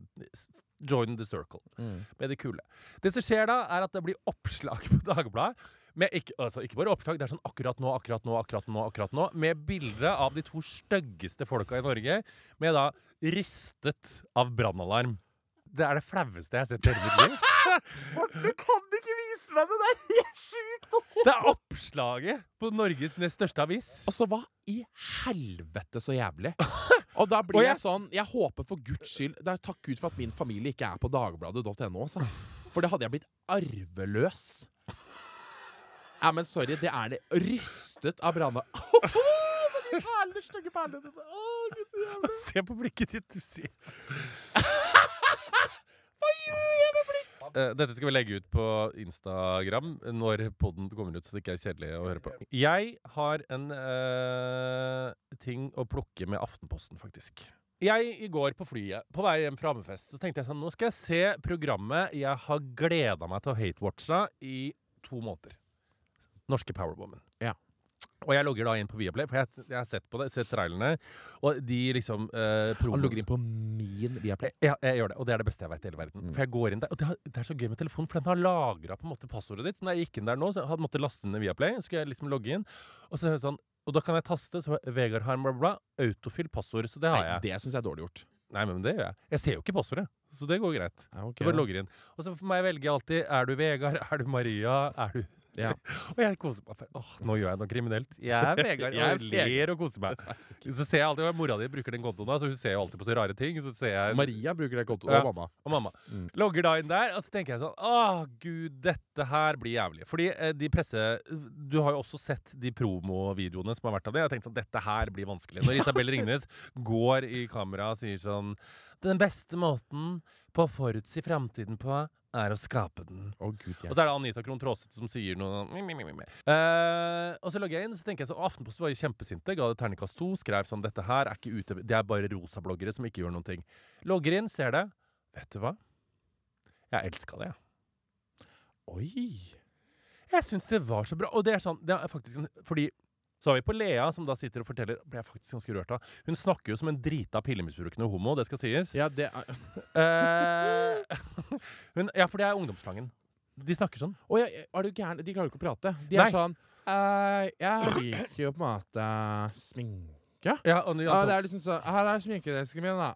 Speaker 2: Join the Circle med det kule. Det som skjer da, er at det blir oppslag på Dagbladet. Med ikke, altså ikke bare oppslag, det er sånn akkurat nå, akkurat nå, akkurat nå, akkurat nå. Med bilde av de to styggeste folka i Norge, med da ristet av brannalarm. Det er det flaueste jeg har sett i hele mitt liv.
Speaker 3: Du kan ikke vise meg det! Det er helt sjukt å se!
Speaker 2: Det er oppslaget på Norges nest største avis.
Speaker 3: Altså, hva i helvete så jævlig? Og da blir
Speaker 2: Og
Speaker 3: jeg
Speaker 2: jeg
Speaker 3: sånn Jeg håper for guds skyld det er Takk Gud for at min familie ikke er på dagbladet.no. Altså. For det hadde jeg blitt arveløs. Ja, men sorry, det er det. Rystet av branna. Med de perlene, stygge perlene. Å.
Speaker 2: Se på blikket ditt, du sier.
Speaker 3: Hva gjør jeg med blikk?
Speaker 2: Eh, dette skal vi legge ut på Instagram når podden kommer ut, så det ikke er kjedelig å høre på. Jeg har en uh, ting å plukke med Aftenposten, faktisk. Jeg i går på flyet, på vei hjem fra Hammerfest, så tenkte jeg sånn Nå skal jeg se programmet jeg har gleda meg til å hatewatche i to måneder. Norske Powerwoman.
Speaker 3: Ja.
Speaker 2: Og jeg logger da inn på Viaplay, for jeg, jeg har sett på det, sett trailerne, og de liksom eh,
Speaker 3: Han logger inn på min Viaplay.
Speaker 2: ja, jeg gjør det, og det er det beste jeg vet i hele verden.
Speaker 3: Mm.
Speaker 2: For jeg går inn der, og det, har, det er så gøy med telefonen, for den har lagra passordet ditt. Så når jeg gikk inn der nå, så hadde måttet laste ned Viaplay, så skulle jeg liksom logge inn, og så sånn og da kan jeg taste så Vegard har bla, bla, Autofyll passord. Så det har jeg.
Speaker 3: Nei, det syns jeg er dårlig gjort.
Speaker 2: Nei, men det gjør jeg. Jeg ser jo ikke passordet, så det går greit.
Speaker 3: Ja, ok,
Speaker 2: Jeg bare logger inn. Og så må jeg velge alltid Er du Vegard? Er du Maria? Er du
Speaker 3: Ja.
Speaker 2: Og jeg koser meg. Åh, nå gjør jeg noe kriminelt. Jeg er Vegard
Speaker 3: Jeg er
Speaker 2: og ler og koser meg. Så ser jeg alltid mora di bruker den kontoen, da, så hun ser jo alltid på så rare ting. Så ser jeg
Speaker 3: Maria bruker den kontoen.
Speaker 2: Ja.
Speaker 3: Og mamma.
Speaker 2: og mamma.
Speaker 3: Mm.
Speaker 2: Logger da inn der, og så tenker jeg sånn Å, gud, dette her blir jævlig. Fordi eh, de presse... Du har jo også sett de promovideoene som har vært av det. Jeg har tenkt sånn Dette her blir vanskelig. Når Isabel Ringnes går i kamera og sier sånn Den beste måten på å forutsi framtiden på er å skape den.
Speaker 3: Oh, gud,
Speaker 2: Og så er det Anita Krohn Traaseth som sier noe mi, mi, mi, mi. Eh, Og så logger jeg inn, så tenker jeg så Aftenposten var jo kjempesinte. Ga det terningkast to. Skrev sånn Dette her er ikke ute Det er bare rosabloggere som ikke gjør noen ting. Logger inn, ser det. Vet du hva? Jeg elska det, jeg.
Speaker 3: Oi.
Speaker 2: Jeg syns det var så bra. Og det er sånn det er faktisk Fordi så har vi på Lea, som da sitter og forteller Ble jeg faktisk ganske rørt av. Hun snakker jo som en drita pillemisbrukende homo, det skal sies.
Speaker 3: Ja, det er
Speaker 2: Eh, hun, ja, for det er ungdomsslangen. De snakker sånn.
Speaker 3: Å, ja, er du gæren? De klarer jo ikke å prate. De er
Speaker 2: Nei.
Speaker 3: sånn «Eh, Jeg liker jo på en måte sminke.
Speaker 2: Ja, og,
Speaker 3: Ja, det er liksom så Her er sminkedesken min, da.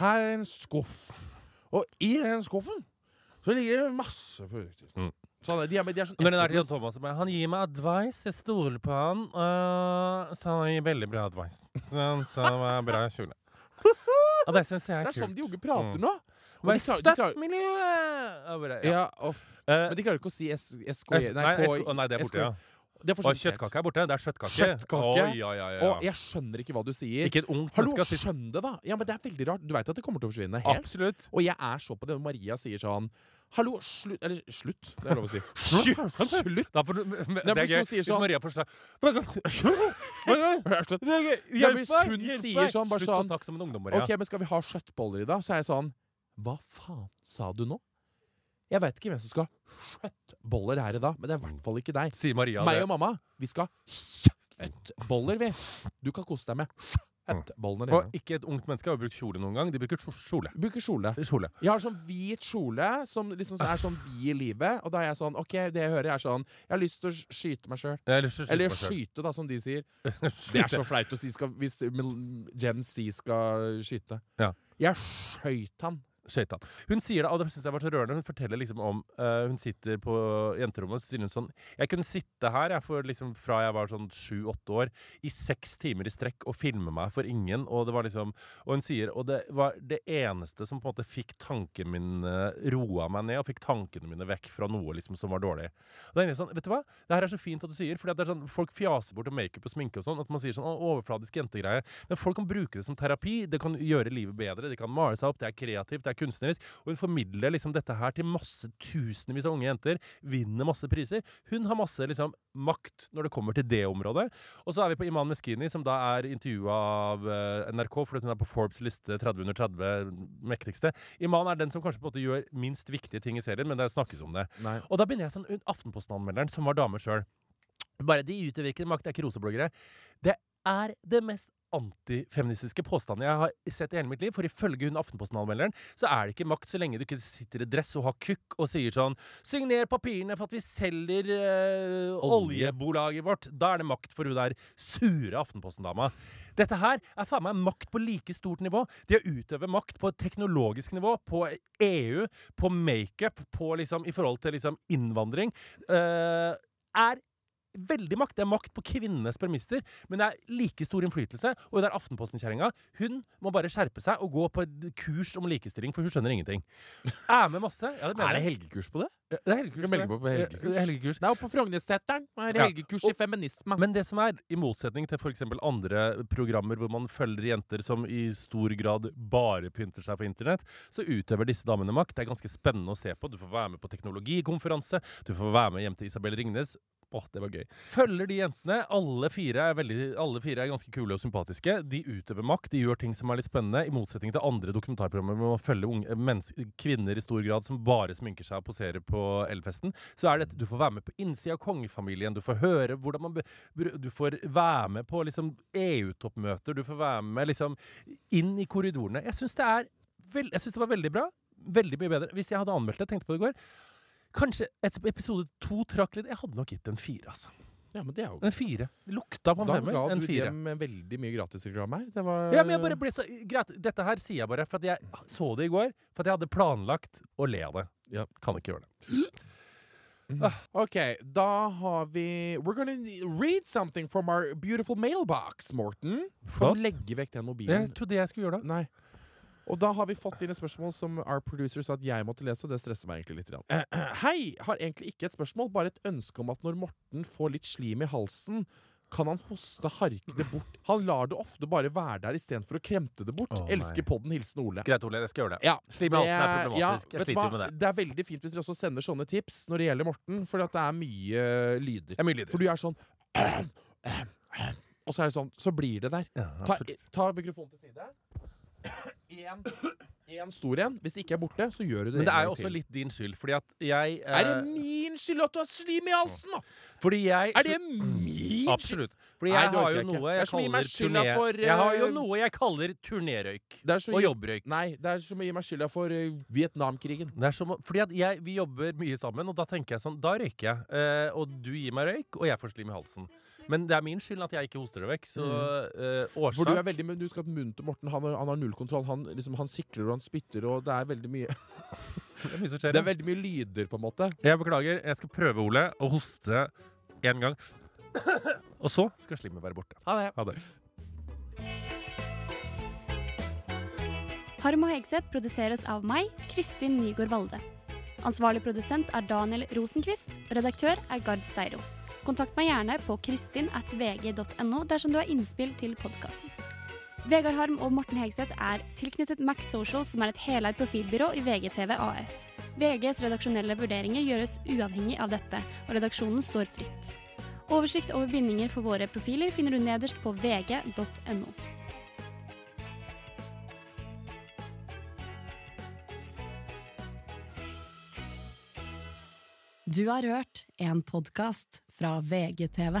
Speaker 3: Her er en skuff. Og i den skuffen så ligger det masse produkter.
Speaker 2: Mm.
Speaker 3: Sånn, de er, de er sånn
Speaker 2: Når den er til Jan. Thomas men Han gir meg advice, jeg stoler på han. Uh, så han gir veldig bra advice. Så, så det var bra kjole. Og det syns jeg er
Speaker 3: Det er sånn
Speaker 2: kult.
Speaker 3: de unge prater
Speaker 2: Mm.
Speaker 3: nå. Og de klarer, de klarer,
Speaker 2: støttmiljøet! Ja.
Speaker 3: og,
Speaker 2: Eh,
Speaker 3: men de klarer ikke å si SKJ.
Speaker 2: Nei,
Speaker 3: Nei,
Speaker 2: sko- å, nei, det er borte, ja.
Speaker 3: Det
Speaker 2: Og kjøttkake er borte. Det er kjøttkake.
Speaker 3: Kjøttkake?
Speaker 2: Oh, ja, ja, ja.
Speaker 3: Og jeg skjønner ikke hva du sier.
Speaker 2: Ikke et ungt
Speaker 3: Hallo,
Speaker 2: skal...
Speaker 3: skjønn det, da! Ja, men Det er veldig rart. Du veit at det kommer til å forsvinne helt?
Speaker 2: Absolutt.
Speaker 3: Og jeg er så på det Maria sier sånn Hallo, slutt Eller slutt, det er lov å si. Slutt!
Speaker 2: Da får du, det er gøy.
Speaker 3: hvis sånn-
Speaker 2: Maria forstår Hjelp
Speaker 3: meg! men hvis hun sier sånn, bare
Speaker 2: å
Speaker 3: sånn,
Speaker 2: snakke som en ungdom, Maria.
Speaker 3: Ok, men skal vi ha kjøttboller i dag? Så er jeg sånn Hva faen sa du nå? Jeg veit ikke hvem som skal ha kjøttboller her i dag, men det er i hvert fall ikke deg.
Speaker 2: Sier Maria
Speaker 3: Meg og mamma, vi skal ha kjøttboller, vi. Du kan kose deg med kjøttbollene
Speaker 2: Og ikke et ungt menneske har brukt kjole noen gang. De bruker kjol- kjole.
Speaker 3: Bruker kjole.
Speaker 2: Kjole.
Speaker 3: Jeg har sånn hvit kjole som liksom er sånn vid i livet. Og da er jeg sånn OK, det jeg hører, er sånn Jeg har lyst til å skyte meg sjøl.
Speaker 2: Eller,
Speaker 3: skyte, da, som de sier. Det er så flaut å si skal, hvis Gen Z skal skyte.
Speaker 2: Ja.
Speaker 3: Jeg skøyt han.
Speaker 2: Skøyt han. Hun sier det, og det synes jeg var så rørende. Hun forteller liksom om uh, Hun sitter på jenterommet og så sier hun sånn Jeg kunne sitte her jeg for liksom fra jeg var sånn sju-åtte år, i seks timer i strekk og filme meg for ingen. Og det var liksom Og hun sier Og det var det eneste som på en måte fikk tankene mine roa meg ned, og fikk tankene mine vekk fra noe liksom som var dårlig. Og det er sånn, vet du hva? Det her er så fint at du sier, fordi det er sånn, folk fjaser bort om makeup og sminke og sånn, at man sier sånn «Å, overfladisk jentegreie. Men folk kan bruke det som terapi. Det kan gjøre livet bedre. Det kan male seg opp. Det er kreativt. Det er kunstnerisk. Og hun formidler liksom dette her til masse tusenvis av unge jenter. Vinner masse priser. Hun har masse liksom makt når det kommer til det området. Og så er vi på Iman Meskini, som da er intervjua av eh, NRK fordi hun er på Forbes liste 30 under 30 mektigste. Iman er den som kanskje på en måte gjør minst viktige ting i serien, men det snakkes om det.
Speaker 3: Nei.
Speaker 2: Og da begynner jeg sånn Aftenposten-anmelderen, som var dame sjøl. Bare de utøver ikke makt, det er ikke rosebloggere. Det er det mest antifeministiske påstander jeg har sett i hele mitt liv. For ifølge hun Aftenposten-anmelderen så er det ikke makt så lenge du ikke sitter i dress og har kukk og sier sånn Signer papirene for at vi selger øh,
Speaker 3: Olje.
Speaker 2: oljebolaget vårt. Da er det makt for hun der sure Aftenposten-dama. Dette her er faen meg makt på like stort nivå. De har utøve makt på et teknologisk nivå, på EU, på makeup, på liksom i forhold til liksom innvandring, eh, er veldig makt. Det er makt på kvinnenes premisser, men det er like stor innflytelse. Og det er Aftenposten-kjerringa. Hun må bare skjerpe seg og gå på et kurs om likestilling, for hun skjønner ingenting. Er med masse. Ja, det
Speaker 3: Er det helgekurs på det?
Speaker 2: Ja, Det er helgekurs. Det.
Speaker 3: meg på helgekurs?
Speaker 2: Helgekurs.
Speaker 3: Det er oppe på Frognerseteren. Er
Speaker 2: Ja.
Speaker 3: helgekurs i feminisme.
Speaker 2: Men det som er, i motsetning til f.eks. andre programmer hvor man følger jenter som i stor grad bare pynter seg på internett, så utøver disse damene makt. Det er ganske spennende å se på. Du får være med på teknologikonferanse. Du får være med hjem til Isabel Ringnes. Åh, det var gøy. Følger de jentene. Alle fire veldig, alle fire er ganske kule og sympatiske. De utøver makt. De gjør ting som er litt spennende, i motsetning til andre dokumentarprogrammer med å følge unge, kvinner i stor grad som bare sminker seg og poserer på Elfesten. Så er det Du får være med på innsida av kongefamilien. Du får høre hvordan man Du får være med på liksom EU-toppmøter. Du får være med liksom inn i korridorene. Jeg syns det er Jeg synes det var veldig bra. Veldig mye bedre. Hvis jeg hadde anmeldt det, tenkte på det i går Kanskje episode to trakk litt Jeg hadde nok gitt en fire, altså.
Speaker 3: Ja, men det er jo
Speaker 2: En fire. Det Lukta på en
Speaker 3: Da
Speaker 2: femmer.
Speaker 3: ga du
Speaker 2: fire.
Speaker 3: dem veldig mye gratisreklame her. Det var
Speaker 2: Ja, men jeg bare ble så Greit, dette her sier jeg bare for at jeg så det i går. For at jeg hadde planlagt å le av det.
Speaker 3: Ja.
Speaker 2: Kan ikke gjøre det.
Speaker 3: OK, da har vi We're gonna read something from our beautiful mailbox, Morten. Kan du legge vekk den
Speaker 2: Jeg
Speaker 3: mobilen?
Speaker 2: trodde jeg skulle gjøre det.
Speaker 3: Nei. Og da har vi fått inn et spørsmål som our producer sa at jeg måtte lese, og det stresser meg egentlig litt. Eh, eh, Hei! Har egentlig ikke et spørsmål, bare et ønske om at når Morten får litt slim i halsen, kan han hoste, harke det bort. Han lar det ofte bare være der istedenfor å kremte det bort.
Speaker 2: Oh.
Speaker 3: Elsker podden. Hilsen Ole.
Speaker 2: Greit, Ole. Jeg skal gjøre det.
Speaker 3: Ja,
Speaker 2: Slim i halsen er problematisk.
Speaker 3: ja,
Speaker 2: jeg sliter
Speaker 3: hva?
Speaker 2: med det.
Speaker 3: Det er veldig fint hvis dere også sender sånne tips når det gjelder Morten, for det er mye lyder.
Speaker 2: Jeg er mye
Speaker 3: For du er sånn Og så er det sånn, så blir det der.
Speaker 2: Ja,
Speaker 3: Ta, ta mikrofonen til side. En, en stor en. Hvis det ikke er borte, så gjør du det
Speaker 2: Men det er jo også litt din skyld, fordi at jeg
Speaker 3: Er det
Speaker 2: eh,
Speaker 3: min skyld at du har slim i halsen, da?
Speaker 2: Fordi jeg
Speaker 3: Er det min?
Speaker 2: Absolutt. Fordi
Speaker 3: Nei,
Speaker 2: jeg
Speaker 3: orker
Speaker 2: har
Speaker 3: jeg
Speaker 2: jo
Speaker 3: ikke.
Speaker 2: noe
Speaker 3: Det er
Speaker 2: jeg
Speaker 3: som å gi
Speaker 2: kaller
Speaker 3: skylda
Speaker 2: turné...
Speaker 3: for,
Speaker 2: Jeg har jo
Speaker 3: eh,
Speaker 2: noe jeg kaller turnerøyk.
Speaker 3: Det er så
Speaker 2: Og jobbrøyk.
Speaker 3: Nei, det er som å gi meg skylda for eh, Vietnamkrigen.
Speaker 2: Det er som, å- fordi at jeg, Vi jobber mye sammen, og da tenker jeg sånn Da røyker jeg. Eh, og du gir meg røyk, og jeg får slim i halsen. Men det er min skyld at jeg ikke hoster det vekk. Så årsak...
Speaker 3: For du er veldig, men du skal munte Morten Han har, han har nullkontroll. Han, liksom, han sikler og han spytter, og det er veldig mye
Speaker 2: Det er mye som skjer.
Speaker 3: Det er veldig mye lyder, på en måte.
Speaker 2: Jeg beklager. Jeg skal prøve, Ole, å hoste én gang. og så skal slimmet være borte.
Speaker 3: Ha det.
Speaker 2: Ha det.
Speaker 4: Harm og Hegseth produseres av meg, Kristin Nygaard Valde. Ansvarlig produsent er Daniel Rosenquist. Redaktør er Gard Steiro. Kontakt meg gjerne på kristin.vg.no dersom du har innspill til podkasten. Vegard Harm og Morten Hegseth er tilknyttet Max Social, som er et heleid profilbyrå i VGTV AS. VGs redaksjonelle vurderinger gjøres uavhengig av dette, og redaksjonen står fritt. Oversikt over bindinger for våre profiler finner du nederst på vg.no.
Speaker 1: Du har hørt en podkast fra VGTV.